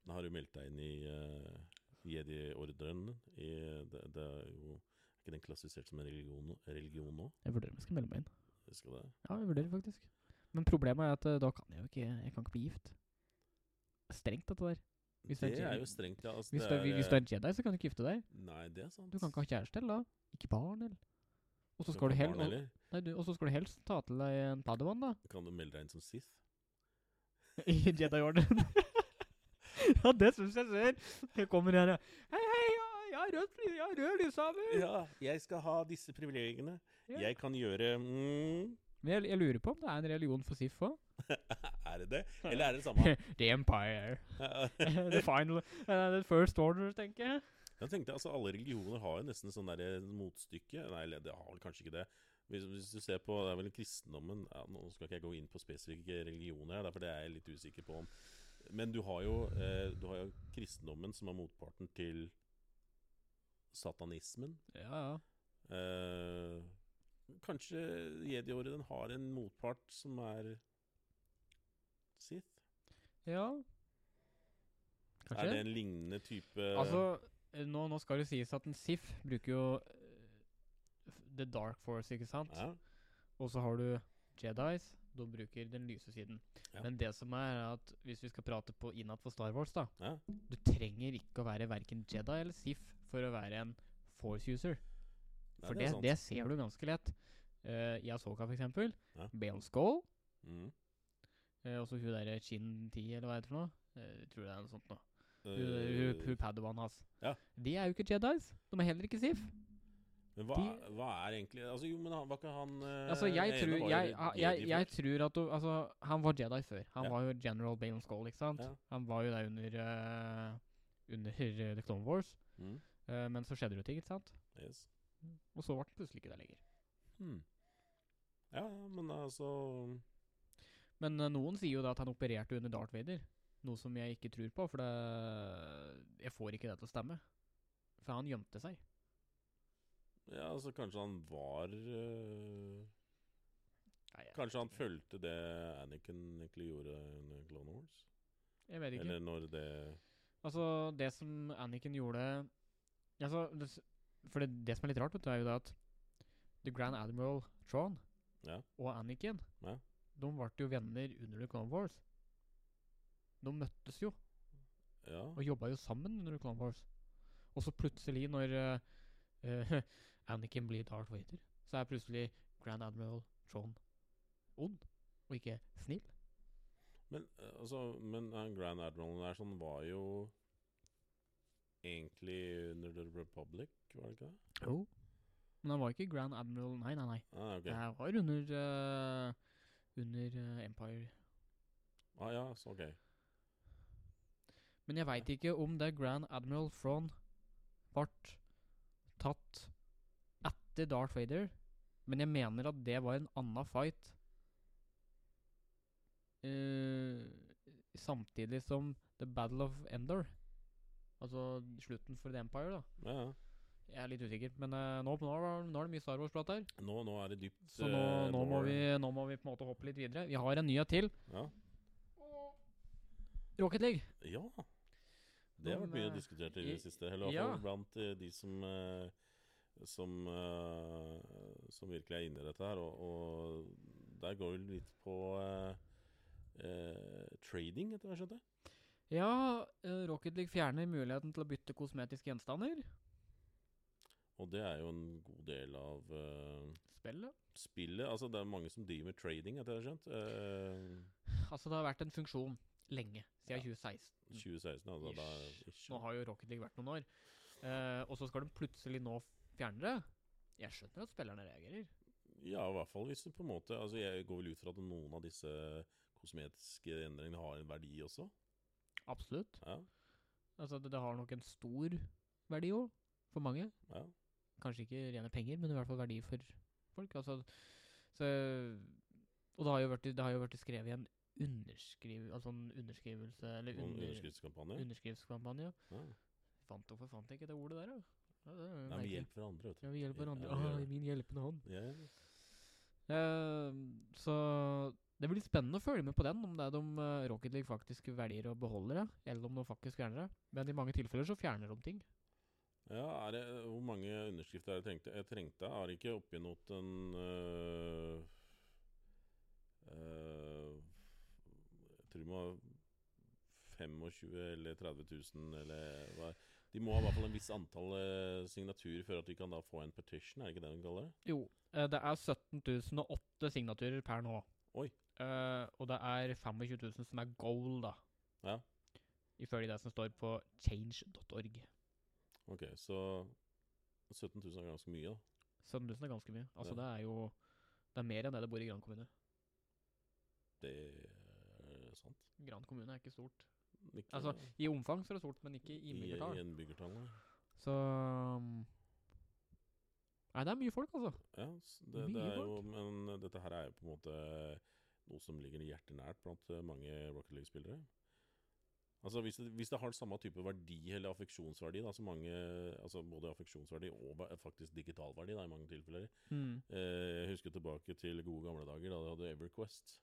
Da har du meldt deg inn i uh, Jedi-ordren. Det, det er jo er ikke den klassifisert som en religion, religion nå? Jeg vurderer om jeg skal melde meg inn. Det skal det. Ja, jeg vurderer faktisk. Men problemet er at eh, da kan jeg jo ikke Jeg kan ikke bli gift. Strengt, dette der. Hvis det er er jo strengt, ja. Altså, Hvis du, er, hvis du er en Jedi, så kan du ikke gifte deg. Nei, det er sant. Du kan ikke ha kjæreste eller da. Ikke barn eller. Og så skal du helst? Nei, du, og så skal du helst ta til deg en padawan, da. Kan du melde deg inn som Sith? I Jedi-orden. ja, det syns jeg ser. Jeg kommer her, ja. Hei, hei, ja, jeg har rødt jeg har rød lyshaver. Ja, jeg skal ha disse privilegiene. Ja. Jeg kan gjøre mm, Men jeg, jeg lurer på om det er en religion for Sif òg. Er det det? Eller er det det samme? The Empire. the final uh, The first order, tenker jeg. Jeg tenkte altså Alle religioner har jo nesten sånn der motstykke. Nei, det har vel kanskje ikke det. Hvis, hvis du ser på Det er vel kristendommen ja, Nå skal ikke jeg gå inn på spesifikke religioner, her, derfor for det er jeg litt usikker på om. Men du har jo, eh, du har jo kristendommen, som er motparten til satanismen. Ja, ja. Eh, kanskje jedi-orden har en motpart som er Sith? Ja. Kanskje? Er det en lignende type Altså, eh, nå, nå skal det sies at en Sif bruker jo uh, The Dark Force, ikke sant? ja, Og så har du Jedis. De bruker den lyse siden. Ja. Men det som er, er at hvis vi skal prate på innad for Star Wars, da ja. Du trenger ikke å være verken Jedi eller Sif for å være en Force user. For det det, det ser du ganske lett. Uh, I Asoka, for eksempel. Ja. Bale Skull. Mm. Uh, også hun derre Chin Ti, eller hva heter det for noe. Uh, tror det er noe sånt noe. Hun, Eh, hun, hun Padawan hans. Ja. De er jo ikke Jedis. De er heller ikke Sif. men hva, de- hva er egentlig Altså, jo, men han, var ikke han eh, Altså, jeg tror jeg, jeg, jeg, jeg tror at du, Altså, han var Jedi før. Han Ja. var jo General Bale Skull, ikke sant? Ja. Han var jo der under uh, Under The Clone Wars. Mm. Uh, men så skjedde det jo ting, ikke sant? Yes. Og så ble han plutselig ikke der lenger. Hmm. Ja, ja, men altså Men uh, noen sier jo da at han opererte under Darth Vader. Noe som jeg ikke tror på, for det, jeg får ikke det til å stemme. For han gjemte seg. Ja, altså kanskje han var eh, Nei, jeg, Kanskje han fulgte det Anakin egentlig gjorde under Clone Wars? jeg vet ikke. Eller når det Altså, det som Anakin gjorde altså, det, For det, det som er litt rart, vet du, er jo det at The Grand Admiral Tron Ja. og Anakin Ja. De ble jo venner under The Clone Wars. De møttes jo Ja. og jobba jo sammen under Clone Wars. Og så plutselig, når uh, eh, Anakin blir Darth Vader, så er plutselig Grand Admiral John ond, og ikke snill. Men eh, altså Men han Grand Admiralen der sånn var jo egentlig under The Republic, var det ikke det? Jo. Men han var ikke Grand Admiral Nei, nei, nei. Ah, okay. Det var under uh, Under eh, Empire. Ah, ja, så ok. Men jeg veit ikke om det Grand Admiral Thrawn ble tatt etter Darth Vader. Men jeg mener at det var en annen fight. Uh, samtidig som The Battle of Endor. Altså slutten for The Empire, da. Ja, ja. Jeg er litt usikker, men uh, nå, nå, nå er det mye Star Wars-prat her. Nå, nå er det dypt Så nå, eh, nå, må vi, nå må vi på en måte hoppe litt videre. Vi har en nyhet til. Ja. Rocket League. ja. Det har vært mye eh, diskutert i det siste. Eller i hvert fall blant eh, de som eh, som, som virkelig er inne i dette her. Og, og der går det litt på eh, trading, etter hva jeg skjønte. Ja, Rocket League fjerner muligheten til å bytte kosmetiske gjenstander. Og det er jo en god del av uh, Spillet. spillet. Altså Det er mange som driver med trading, etter hva jeg har skjønt. Uh, Altså, det har vært en funksjon lenge, siden 2016. 2016, altså. Da, ish. Nå har jo Rocket League vært noen år. Eh, og så skal de plutselig nå fjerne det. Jeg skjønner at spillerne reagerer. Ja, i hvert fall hvis det på en måte Altså Jeg går vel ut fra at noen av disse kosmetiske endringene har en verdi også. Absolutt. Ja, Altså, det, det har nok en stor verdi òg, for mange. ja. Kanskje ikke rene penger, men i hvert fall verdi for folk. Altså, så, og det har jo vært, det har jo vært skrevet i en underskriv, altså en underskrivelse Eller under, underskriftskampanje. underskriftskampanje. Ja. Fant hvorfor fant jeg ikke det ordet der, da? Ja, det Nei, vi hjelper hverandre, vet du. Ja, vi hjelper hverandre. Ja, ja. ah, min hjelpende hånd. Ja, ja. Uh, så det blir spennende å følge med på den, om det er de uh, Rocket League faktisk velger å beholde det, eller om de faktisk fjerner det. Men i mange tilfeller så fjerner de ting. ja er det, Hvor mange underskrifter er det trengte? Jeg trengte Er det ikke oppgitt en øh, Jeg tror det må ha 25 eller 30 000 eller hva De må ha i hvert fall en viss antall øh, signaturer før at de kan da få en petition, er det ikke det de kaller det? Jo, eh, det er 17 008 signaturer per nå. Oi. Eh, og det er 25 000 som er goal, da. Ja. Ifølge det som står på change.org. Ok, så 17 000 er ganske mye, da. 17 000 er ganske mye. Altså, Ja. det er jo Det er mer enn det det bor i Gran kommune. Det sant. Gran kommune er ikke stort. Ikke Altså, I omfang så er det stort, men ikke i innbyggertall. i innbyggertall. Så um, Nei, det er mye folk, altså. Ja, det, Mye det er jo, men dette her er jo på en måte noe som ligger hjertet nært blant eh, mange Rocket League-spillere. Altså hvis det, hvis det har samme type verdi, eller affeksjonsverdi, da, så mange, altså både affeksjonsverdi og faktisk digital verdi da, i mange tilfeller. Mm. Eh, jeg husker tilbake til gode gamle dager da du hadde EverQuest.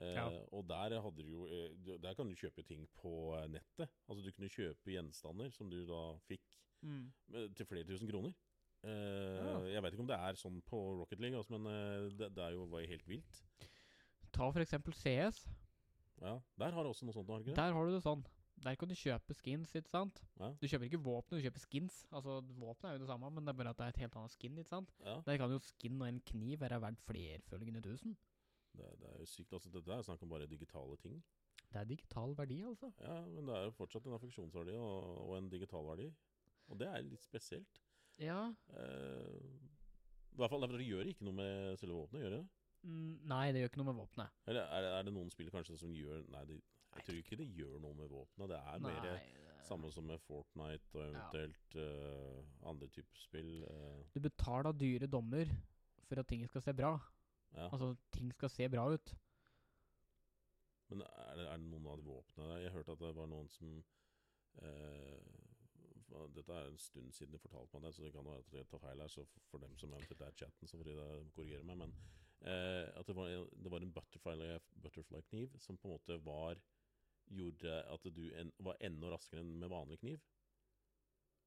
Eh, Ja. Og der jo eh, Der kan du kjøpe ting på eh, nettet. Altså Du kunne kjøpe gjenstander som du da fikk Mm. eh, til flere tusen kroner. Eh, Ja. Jeg vet ikke om det er sånn på Rocket League, altså, men eh, det, det er jo var jo helt vilt. Ta for eksempel CS. Ja, Der har du også noe sånt, har? Der har du det sånn. Der kan du kjøpe skins, ikke sant? Ja. Du kjøper ikke våpen, du kjøper skins. Altså, Våpenet er jo det samme, men det er bare at det er et helt annet skin. ikke sant? Ja, Der kan jo skin og en kniv være verdt flerfølgende tusen. Det, det er jo sykt. Altså, Dette er snakk om bare digitale ting. Det er digital verdi, altså. Ja, men det er jo fortsatt en affeksjonsverdi og, og en digital verdi. Og det er litt spesielt. Ja. Eh, I hvert fall det gjør ikke noe med selve våpenet, gjør det? Mm, nei, det gjør ikke noe med våpenet. Eller er, er det noen spill kanskje som gjør Nei, det, jeg tror ikke det gjør noe med våpenet. Det er mer det- samme som med Fortnite og eventuelt eh, andre typer spill. Uh. Du betaler dyre dommer for at ting skal se bra. Ja. Altså, ting skal se bra ut. Men er det, er det noen av våpnene der? Jeg hørte at det var noen som eh, Dette er en stund siden de fortalte meg det, så det kan være at jeg tar feil her. Så for, dem som eventuelt er chatten, så får de korrigere meg. Men eh, at det var, det var en butterfly, butterfly som på en måte var Gjorde at du en, var enda raskere enn med vanlig kniv.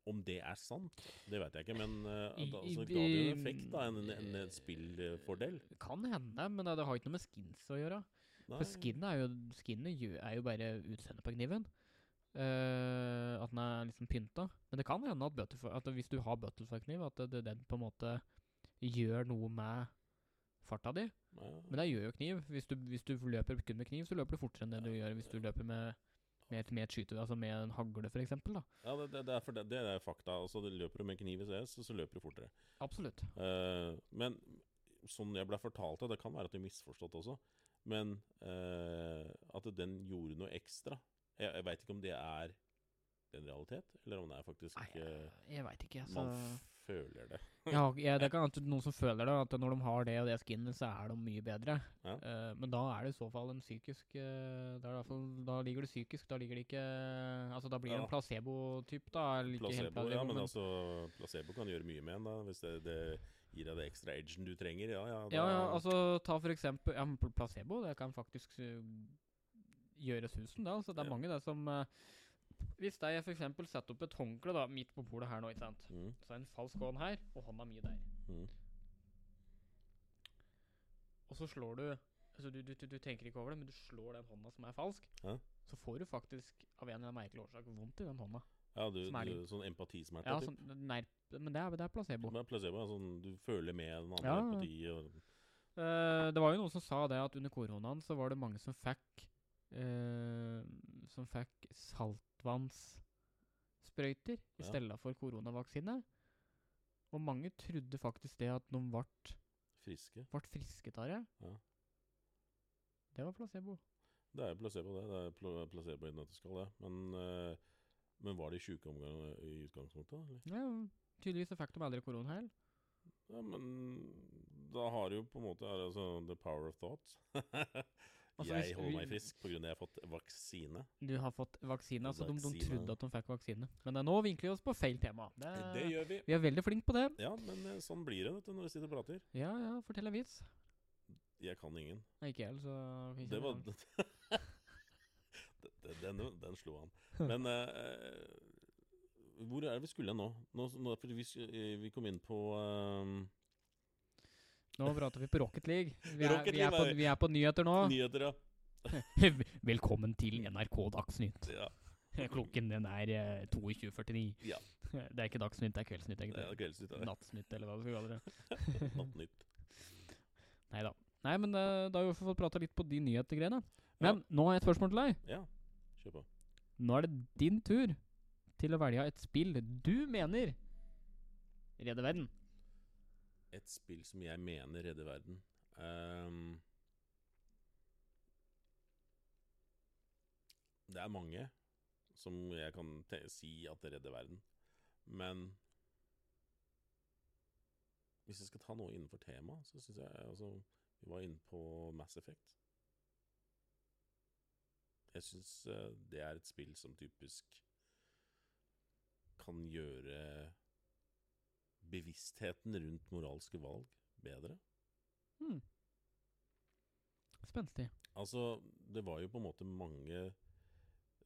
Om det er sant, det vet jeg ikke, men uh, altså, så ga det jo en effekt, da. En, en, en spillfordel. Kan hende, men det, har ikke noe med skins å gjøre. Nei. For skinnet er jo, skinnet er jo bare utseendet på kniven. Uh, at den er liksom pynta. Men det kan hende at, at hvis du har butterfly-kniv, at det, det, den på en måte gjør noe med farta di. Ja. Men det gjør jo kniv. Hvis du, hvis du løper kun med kniv, så løper du fortere enn det du gjør hvis du løper med, med, med et skyte, altså med en hagle, f.eks. Ja, det, det, det, er det, det er fakta. Altså, det løper du med kniv i CS, så, så løper du fortere. Absolutt. Uh, men sånn jeg ble fortalt det, det kan være at jeg har misforstått også, men uh, at den gjorde noe ekstra. Jeg, jeg veit ikke om det er en realitet, eller om det er faktisk Nei, jeg, jeg veit ikke. Altså. man føler det. Ja, ja, det kan være noen som føler det, at når de har det og det skinnet, så er de mye bedre. Ja. Uh, men da er det i så fall en psykisk uh, fall, da ligger det psykisk. Da ligger det ikke Altså, da blir det Ja. en placebo-typ, da. helt Placebo, ja, men men- altså Placebo kan gjøre mye med en, da. Hvis det, det gir deg det ekstra edgen du trenger. Ja, ja. Da, Ja, ja, altså ta for eksempel ja, placebo. Det kan faktisk uh, gjøre susen, da. Altså, det er mange det som uh, Hvis jeg eksempel setter opp et håndkle da, midt på bordet her nå, ikke sant. mm, Så er en falsk hånd her, og hånda mi der. mm. Og så slår du altså du, du, du, du tenker ikke over det, men du slår den hånda som er falsk. Hæ? Så får du faktisk av en eller annen merkelig årsak vondt i den hånda. ja du, du, sånn empatismerte. Ja, sånn, nei, men det er, det er placebo. Placebo er sånn du føler med den andre Ja, empati. Og, uh, det var jo noen som sa det at under koronaen så var det mange som fikk eh, Som fikk saltvannssprøyter i stedet for koronavaksine. Og mange trodde faktisk det at de ble, friske. ble friske det. Ja. Det var placebo. Det er placebo, det. Det er pl placebo i nøtteskall, det. Men, eh, men var de sjuke i utgangspunktet? Eller? Ja, tydeligvis så fikk de aldri korona heller. Ja, men da har du jo på en måte det altså, the power of thought. Altså, jeg hvis holder meg frisk pga. at jeg har fått vaksine. Du har fått vaksine, så de, de trodde at de fikk vaksine. Men eh, nå vinkler vi oss på feil tema. Det, Det gjør vi. vi er veldig flinke på det. Ja, men eh, sånn blir det vet du, når vi sitter og prater. Ja, ja, fortell en vits. Jeg kan ingen. Ikke jeg så ikke Det var den, den, den slo han. Men uh, hvor er det vi skulle nå? nå, nå vi, vi kom inn på eh, Nå prater vi på Rocket League. Vi er, Rocket vi er, på, League på, vi er på nyheter nå. nyheter, ja. Velkommen til NRK Dagsnytt. ja. Klokken den er eh, 22.49. Ja. Det er ikke Dagsnytt, det er Kveldsnytt, Det er kveldsnytt er det. Nattsnytt, eller hva du skal kalle det. Nattnytt. Nei da. Nei, men eh, da har vi fått prata litt på de nyhetergreiene. Men nå har jeg et spørsmål til deg. Ja, kjør på. Nå er det din tur til å velge et spill du mener redder verden. Et spill som jeg mener redder verden. Um, det er mange som jeg kan si at det redder verden. Men hvis jeg skal ta noe innenfor temaet, så syns jeg altså, Vi var inne på Mass Effect. Jeg syns det er et spill som typisk kan gjøre bevisstheten rundt moralske valg bedre. Mm. Spenstig. Altså, det var jo på en måte mange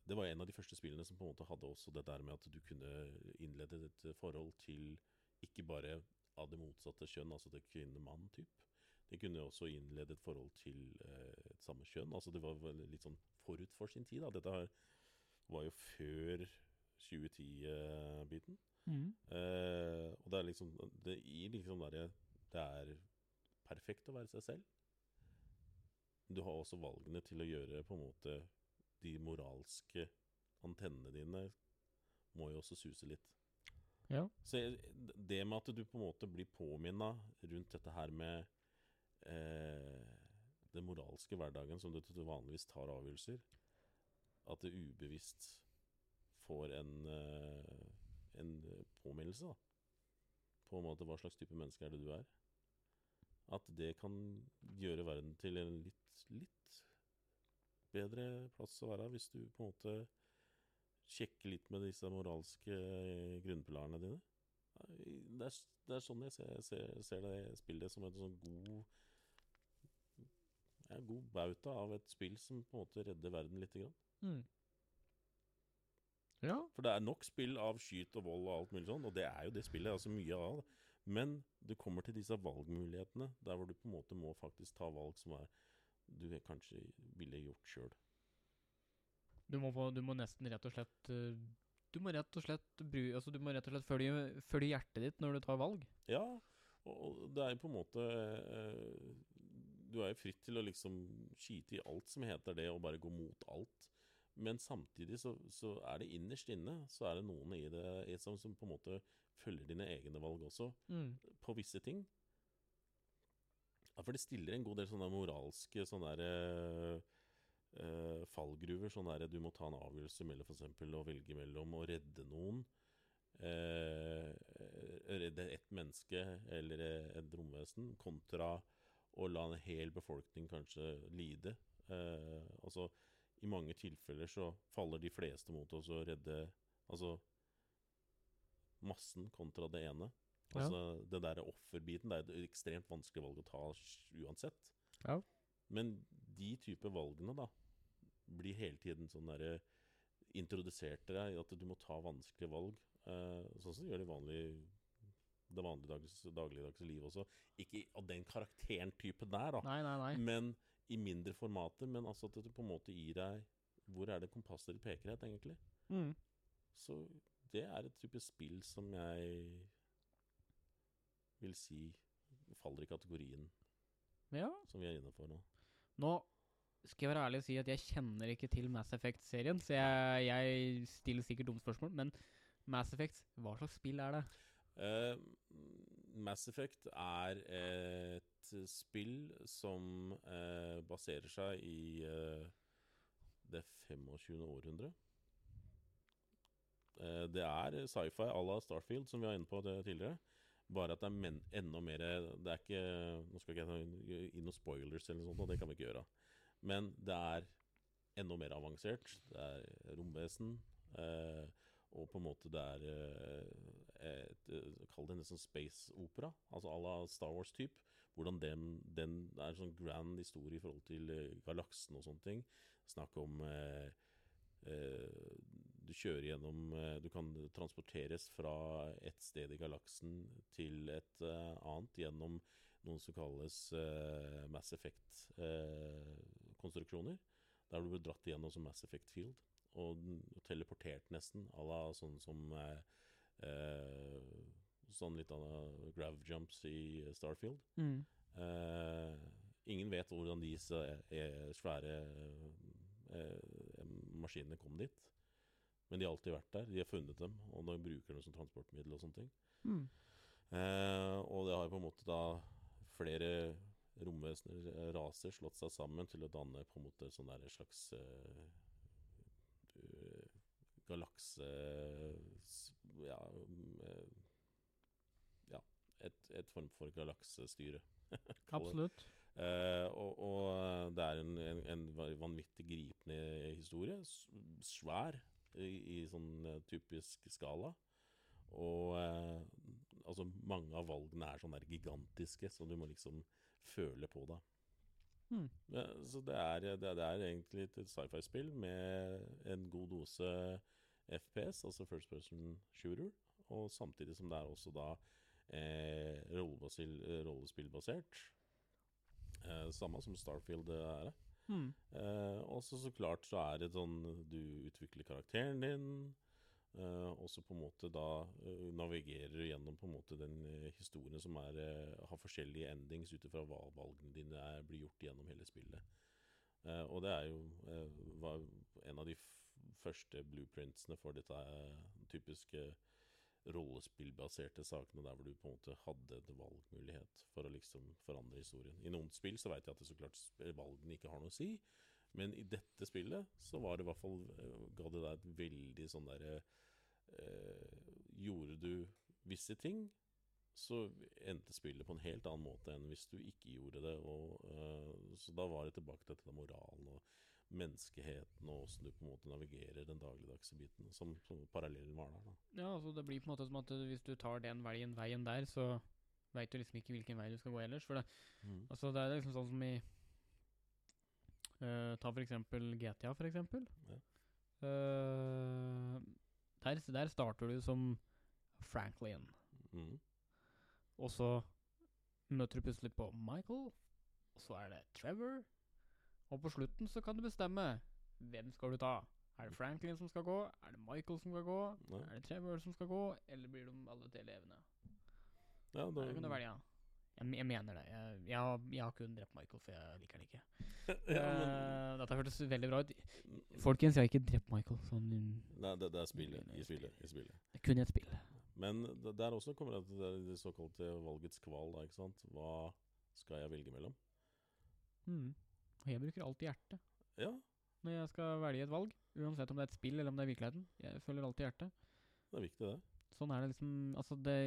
Det var en av de første spillene som på en måte hadde også det der med at du kunne innlede et forhold til ikke bare av det motsatte kjønn, altså til kvinne-mann-typ. Det kunne også innlede et forhold til eh, et samme kjønn. Altså Det var litt sånn forut for sin tid. da. Dette var jo før 2010-biten. Mm. Eh, og det er liksom Det gir liksom derre Det er perfekt å være seg selv. Du har også valgene til å gjøre på en måte De moralske antennene dine må jo også suse litt. Ja. Så det med at du på en måte blir påminna rundt dette her med eh, den moralske hverdagen som du vanligvis tar avgjørelser, at det ubevisst får en, eh, en påminnelse da, på en måte hva slags type menneske er det du er. At det kan gjøre verden til en litt, litt bedre plass å være hvis du på en måte sjekker litt med disse moralske eh, grunnpilarene dine. Det er, det er sånn jeg ser, ser, ser det spillet som en sånn god ja, god bauta av et spill som på en måte redder verden lite grann. Mm. Ja. For det er nok spill av skyt og vold og alt mulig sånn, og det er jo det spillet. altså mye av det. Men du kommer til disse valgmulighetene, der hvor du på en måte må faktisk ta valg som er du kanskje ville gjort sjøl. Du du må nesten rett og slett eh, Du må rett og slett bry, altså du må rett og slett følge, følge hjertet ditt når du tar valg. Ja, og, det er jo på en måte eh, Du er jo fritt til å liksom skyte i alt som heter det, og bare gå mot alt. Men samtidig så, så er det innerst inne så er det noen i det som, som på en måte følger dine egne valg også, Mm. på visse ting. Ja, for det stiller en god del sånne moralske sånne der, eh, eh, fallgruver. Sånn der du må ta en avgjørelse mellom eksempel å velge mellom å redde noen, eh, redde ett menneske eller et romvesen, kontra å la en hel befolkning kanskje lide. Eh, altså, I mange tilfeller så faller de fleste mot oss å redde altså massen kontra det ene. Ja. Altså, Det der offerbiten det er et ekstremt vanskelig valg å ta uansett. Ja. Men de type valgene da blir hele tiden sånn derre introdusert til deg at du må ta vanskelige valg. uh, sånn som gjør det vanlig, det vanlige dags, dagligdagse liv også. Ikke av den karakteren typen der, da. Nei, nei, nei. Men i mindre formater. Men altså at det på en måte gir deg Hvor er det kompasset ditt peker hen, egentlig? Mm. Så det er et type spill som jeg vil si faller i kategorien Ja. som vi er inne for nå. Nå skal jeg være ærlig og si at jeg kjenner ikke til Mass Effect-serien, så jeg, jeg stiller sikkert dumme spørsmål, men Mass Effect, hva slags spill er det? Uh, Mass Effect er et spill som eh, baserer seg i eh, det 25. århundre. Eh, det er sci-fi à la Starfield, som vi var inne på tidligere. Bare at det er men, enda mer Det er ikke Nå skal ikke jeg gi noen spoilers, eller noe sånt, det kan vi ikke gjøre. Men det er enda mer avansert. Det er romvesen. Eh, og på en måte det er eh, et, Kall det nesten space opera, altså à la Star Wars-type. Hvordan den, den er en sånn grand historie i forhold til eh, galaksen og sånne ting. Snakk om eh, eh, Du kjører gjennom eh, Du kan transporteres fra et sted i galaksen til et eh, annet gjennom noen som kalles eh, Mass Effect-konstruksjoner. der du blir dratt igjennom som Mass Effect Field og teleportert nesten, à la sånn som eh, Sånn litt av grav jumps i Starfield. Mm. Eh, ingen vet hvordan disse eh, svære eh, maskinene kom dit. Men de har alltid vært der. De har funnet dem, og de bruker dem som transportmiddel og sånne ting. Mm. Eh, og det har jo på en måte da flere romvesener, eh, raser, slått seg sammen til å danne på en måte sånn der slags eh, eh, galakse eh, ja et, et form for galaksestyre. Absolutt. Uh, og, og det er en, en, en vanvittig gripende historie. Svær i, i sånn eh, typisk skala. Og uh, altså mange av valgene er sånn der gigantiske, så du må liksom føle på det. Mm. Så det er, det, det er egentlig et sci-fi-spill med en god dose FPS, altså first person shooter, og samtidig som det er også da eh, rollespillbasert. Eh, samme som Starfield er det. Mm. Eh, og så klart så er det sånn Du utvikler karakteren din. Uh, og så på en måte da uh, navigerer du gjennom på en måte den uh, historien som er, eh, har forskjellige endings ut ifra hva valgene dine er, blir gjort gjennom hele spillet. Eh, og det er jo eh, var en av de første blueprintsene for dette eh, typiske rollespillbaserte sakene der hvor du på en måte hadde en valgmulighet for å liksom forandre historien. I noen spill så vet jeg at det så klart valgene ikke har noe å si, men i dette spillet så var det i hvert fall eh, ga det deg et veldig sånn derre eh, Gjorde du visse ting, så endte spillet på en helt annen måte enn hvis du ikke gjorde det. Og, eh, så da var det tilbake til dette moralen menneskeheten og åssen du på en måte navigerer den dagligdagse biten, som, som parallellen var der. da. Ja, altså det blir på en måte som at uh, hvis du tar den veien, veien der, så veit du liksom ikke hvilken vei du skal gå ellers. For det, altså det er liksom sånn som i uh, Ta for eksempel GTA, for eksempel. Ja. Uh, der, der starter du som Franklin, Mm. og så møter du plutselig på Michael, og så er det Trevor, og på slutten så kan du bestemme hvem skal du ta. Er det Franklin som skal gå? Er det Michael som skal gå? Ja. Er det Trevor som skal gå, eller blir de alle til elevene? Ja, da, Der kan du velge. Jeg, jeg mener det. Jeg, jeg, har, jeg har kun drept Michael, for jeg liker han ikke. ja, men, uh, dette hørtes veldig bra ut. Folkens, jeg har ikke drept Michael. Sånn, Nei, det, det er spillet. I spillet. I spillet. det er kun et spill. Men der også kommer det til det, det såkalte valgets kval. Da, ikke sant? Hva skal jeg velge mellom? Mm. Og jeg bruker alltid hjertet Ja, når jeg skal velge et valg. Uansett om det er et spill eller om det er virkeligheten. Jeg følger alltid hjertet. det er viktig, det. Sånn er det liksom Altså, det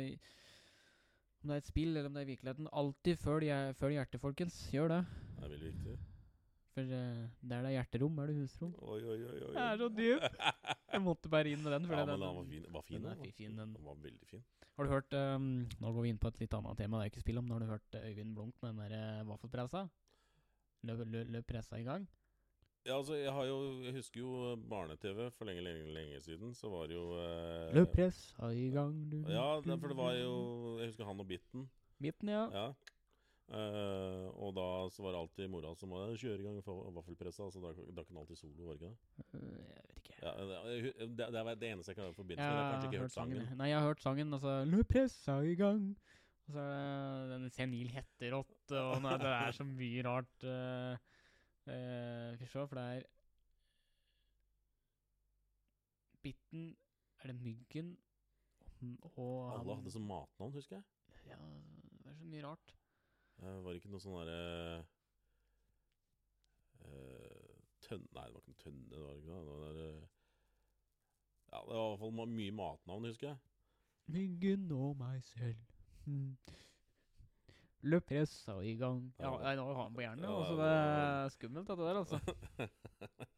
Om det er et spill eller om det er virkeligheten. Alltid følg, følg hjertet, folkens. Gjør det. Det er veldig viktig. For uh, der det er hjerterom, er det husrom. Oi, oi, oi. oi. Det er så dyp! Jeg måtte bare inn med den. Ja, men den, den var fin. Var fin den den, fin, den. Var veldig fin. Har du hørt um, Nå går vi inn på et litt annet tema, det er ikke spill om. Nå Har du hørt eh, Øyvind Blunk med den der uh, vaffelpressa? Løp, løp, løp pressa i gang? Ja, altså, jeg har jo Jeg husker jo barne-TV for lenge, lenge, lenge siden. Så var det jo eh, Løp pressa i gang, du. Ja, for det var jo Jeg husker han og Bitten. Bitten, ja. Ja. Eh, og da så var det alltid mora som var kjøre i gang vaffelpressa. Så da drakk hun alltid solo, var det ikke det? Øh, Jeg vet ikke. Ja, det, det, det var det eneste jeg kan forbinde med. Jeg har kanskje ikke hørt sangen. sangen. Nei, jeg har hørt sangen. Altså Løp pressa i gang. Og så er det den senil hetterotte, og nei, det er så mye rart. Uh, uh, Skal vi se, for det er Bitten Er det Myggen og, og Alle hadde som matnavn, husker jeg. Ja, det er så mye rart. Uh, var det ikke noe sånn derre uh, Tønne Nei, det var ikke noe tønne. Det var ikke noe, det der, eh, Ja, det var i hvert fall mye matnavn, husker jeg. Myggen og meg selv. Mm. Løp pressa i gang. Ja, nei, nå har han på hjernen. Ja, altså, det- det er skummelt, dette der, altså.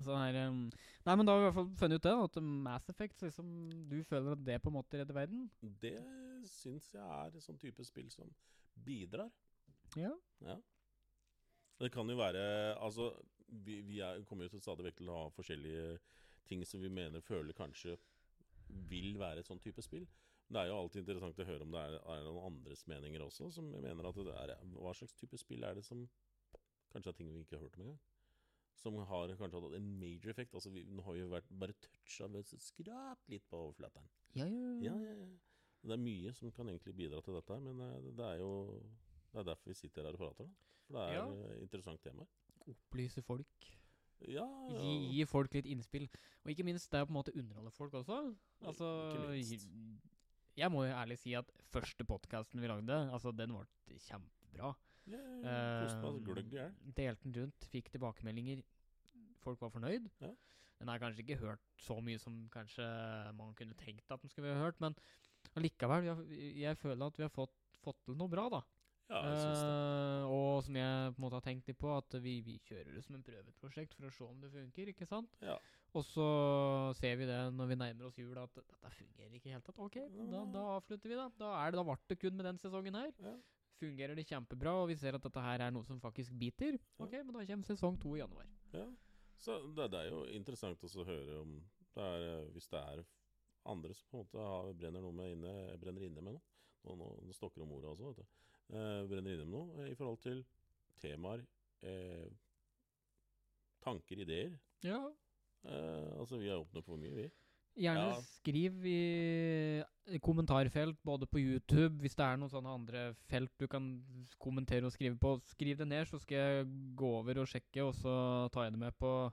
Så her, um, nei, men da har vi i hvert fall funnet ut det, at Mass Effect, liksom, du føler at det på en måte redder verden? Det syns jeg er en sånn type spill som bidrar. Ja. Ja. Det kan jo være Altså, vi, vi er, kommer jo til stadig vekk til å ha forskjellige ting som vi mener føler kanskje vil være et sånn type spill. Det er jo alltid interessant å høre om det er, er noen andres meninger også, som mener at det er Hva slags type spill er det som kanskje er ting vi ikke har hørt om engang? Som har kanskje hatt en major effekt. Altså, vi, nå har vi vært bare toucha ved skrapt litt på overflaten. Ja, ja, Ja. Det er mye som kan egentlig bidra til dette, men eh, det er jo Det er derfor vi sitter her og prater. Da. For det er Ja. eh, interessant tema. Opplyse folk. Ja, ja. Gi folk litt innspill. Og ikke minst, det er på en måte underholde folk også. Altså, Ikke minst. Jeg må jo ærlig si at første podkasten vi lagde, altså, den ble kjempebra. Yeah, gløgg i. Delte den rundt, fikk tilbakemeldinger. Folk var fornøyd. Ja. Den har kanskje ikke hørt så mye som kanskje man kunne tenkt at den skulle ha hørt, men allikevel, jeg føler at vi har fått, fått til noe bra, da. Ja. Eh, og som jeg på en måte har tenkt litt på, at vi, vi kjører det som en prøveprosjekt for å se om det funker, ikke sant? Ja. Og så ser vi det når vi nærmer oss jul, at dette fungerer ikke i hele tatt. Ok, da, da avslutter vi, da. Da, er det, da ble det kun med den sesongen her. Ja. Fungerer det kjempebra, og vi ser at dette her er noe som faktisk biter. Ok, men da kommer sesong to i januar. ja. Så det, det er jo interessant også å høre om det er, eh, Hvis det er andre som på en måte har, brenner noe med inne, brenner inne med noe. Nå, nå stokker om ordet også, vet du. Eh, brenner inne med noe eh, i forhold til temaer eh, tanker, ideer. Ja. Eh, altså, vi er åpne for mye, vi. Gjerne Ja. skriv i kommentarfelt, både på YouTube, hvis det er noen sånne andre felt du kan kommentere og skrive på. Skriv det ned, så skal jeg gå over og sjekke, og så tar jeg det med på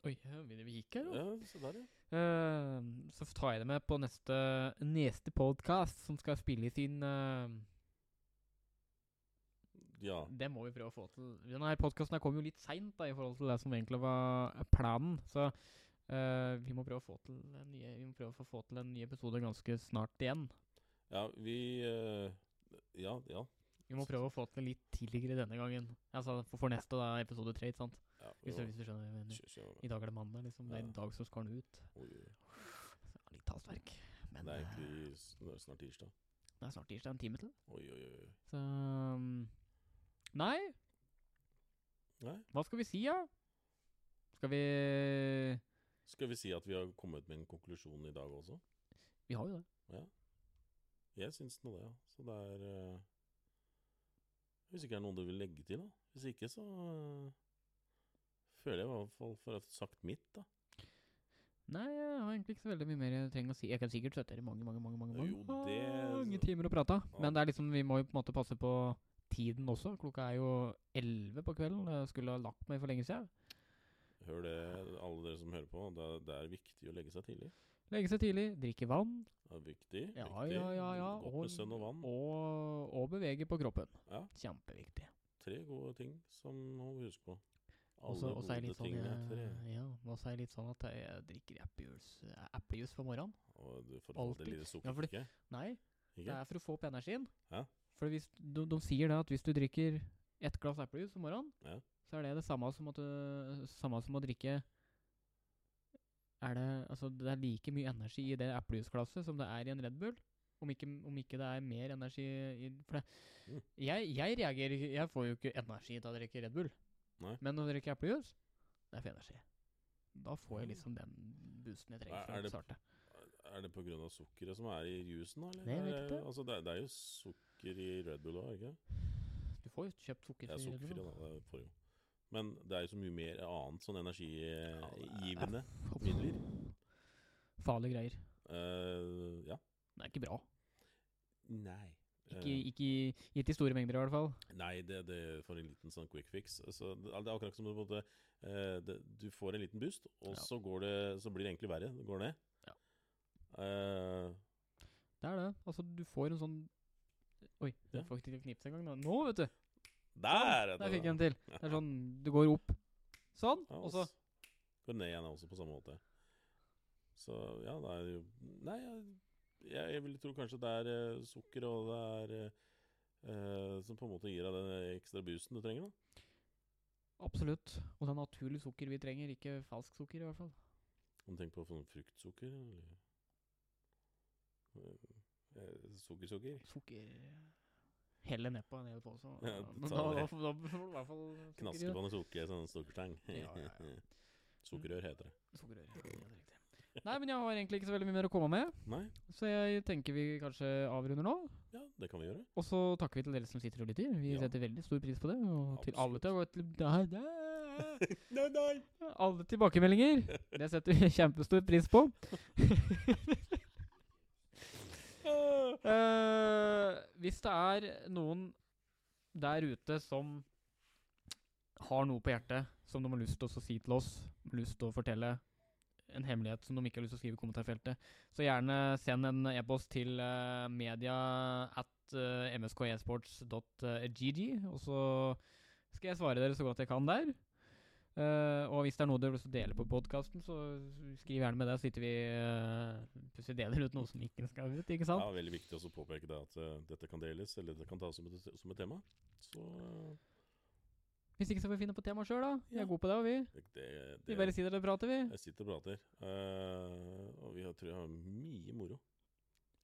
Oi, vi gikk her, jo. Ja, så der, ja. Uh, så tar jeg det med på neste, neste podkast, som skal spilles inn eh, Ja. Det må vi prøve å få til. Denne podkasten kom jo litt seint i forhold til det som egentlig var planen. Så uh, vi må prøve å få til en ny, vi må prøve å få til en ny episode ganske snart igjen. Ja, vi uh, Ja, ja. Vi må prøve å få til litt tidligere denne gangen. Altså for, for neste da, episode tre, ikke sant? ja Hvis, hvis du skjønner hva jeg mener. I dag er det mandag, liksom. Det er en i dag som skal den ut. Oi. Så, litt hastverk. Men Det er eh, egentlig snart tirsdag. det er snart tirsdag, en time til. Oi, oi, oi. Så um, Nei, Nei. hva skal vi si, da? Skal vi Skal vi si at vi har kommet med en konklusjon i dag også? Vi har jo det. Ja. Jeg syns nå det, ja. Så det er uh... Hvis ikke det er noe du vil legge til, da. Hvis ikke, så uh... føler jeg i hvert fall for å ha sagt mitt, da. Nei, jeg har egentlig ikke så veldig mye mer jeg trenger å si. Jeg kan sikkert sitte dere mange, mange, mange, mange, mange, Jo, det- mange timer og prate. Men det er liksom, vi må jo på en måte passe på tiden også. Klokka er jo 11 på kvelden. Jeg skulle ha lagt meg for lenge siden. Hør det, alle dere som hører på. Det er, det er viktig å legge seg tidlig. Legge seg tidlig, drikke vann Det er viktig. Ja, viktig. ja, ja, ja, Godt og- med sønn og vann. og, og bevege på kroppen. Ja. Kjempeviktig. Tre gode ting som må vi huske på. Alle også, gode sånn, ting er tre. ja, så er litt sånn at jeg drikker eplejus, for morgenen. Og du får få det lille Ja, fordi- sukkerkicket. Nei, det er for å få opp energien. Ja. For hvis, de, de sier det at hvis du drikker ett glass eplejus om morgenen, Ja. så er det det samme som, du, samme som å drikke er det, altså det er like mye energi i det eplejusglasset som det er i en Red Bull. Om ikke, om ikke det er mer energi i For det, Mm. jeg, jeg reagerer ikke Jeg får jo ikke energi til å drikke Red Bull. Nei. Men når jeg drikker eplejus, det er for energi. Da får jeg Mm. liksom den boosten jeg Er- trenger er for å det- starte. Er det pga. sukkeret som er i jusen, da? eller? Jeg vet ikke. Altså, det, det er jo sukker i Red Bull òg, ikke Du får jo kjøpt sukker. Det er sukkerfri, da. Det får jo. Men det er jo så mye mer annet sånn energigivende midler. Farlige greier. Uh, ja. Det er ikke bra. Nei. Ikke, Eh, ikke, gitt i store mengder, i hvert fall. nei, det, det får en liten sånn quick fix. Så det, er akkurat som du, måte, eh, det, du får en liten boost, og Ja. så, går det, så blir det egentlig verre. Det går ned. Ja. Uh, Det er det. Altså, du får en sånn Oi, Ja. får ikke til å knipse engang. nå. Nå, vet du! der! er Der fikk jeg en til. Det er sånn, du går opp sånn, Ja, og så Går ned igjen også på samme måte. Så ja, det er jo Nei, jeg, jeg, vil tro kanskje det er uh, sukker og det er eh, Som på en måte gir deg den ekstra boosten du trenger, da. Absolutt. Og det er naturlig sukker vi trenger, ikke falsk sukker, i hvert fall. Om du tenker på sånn fruktsukker, eller Sukkersukker? Sukker Heller nedpå en hel pose. Ja, Da, da, da, da får du i hvert fall Knaske på en sukker, sånn sukkerstang. Ja, ja, ja. Sukkerrør heter det. Sukkerrør. Ja, det riktig. Nei, men jeg har egentlig ikke så veldig mye mer å komme med, Nei? så jeg tenker vi kanskje avrunder nå. Ja, det kan vi gjøre. Og så takker vi til dere som sitter og lytter. Vi Ja. setter veldig stor pris på det. Og til alle, til, til, der, der. nei, nei! alle tilbakemeldinger. Det setter vi kjempestor pris på. Eh, hvis det er noen der ute som har noe på hjertet som de har lyst til å si til oss, lyst til å fortelle en hemmelighet som de ikke har lyst til å skrive i kommentarfeltet, så gjerne send en e-post til uh, media at uh, mskesports.gg, og så skal jeg svare dere så godt jeg kan der. Eh, og hvis det er noe du vil dele på podkasten, så skriv gjerne med det. Så sitter vi uh, deler ut noe som ikke skal ut, ikke sant? Ja, veldig viktig å påpeke det at uh, dette kan deles, eller det kan tas som et, som et tema. Så uh... Hvis ikke så får vi finne på tema sjøl, da. Vi Ja. er gode på det, og vi. det, det, Vi bare sitter og prater, vi. Jeg sitter og prater. eh, og vi har, tror jeg har mye moro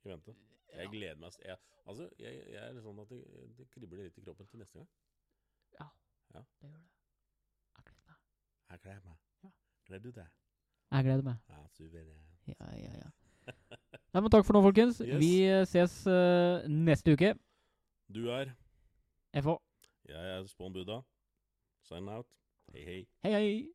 i vente. Jeg gleder meg. Jeg, altså, jeg, jeg er sånn at det, det kribler litt i kroppen til neste gang. Ja, Det gjør det. Jeg gleder meg. Ja. Gleder du deg? Jeg gleder meg. Ja, suveren. Ja, ja, ja. Nei, men takk for nå, folkens. Yes. Vi ses uh, neste uke. Du er FH. Jeg er Spawn Buddha. Sign out. Hei, hei. Hei, hei!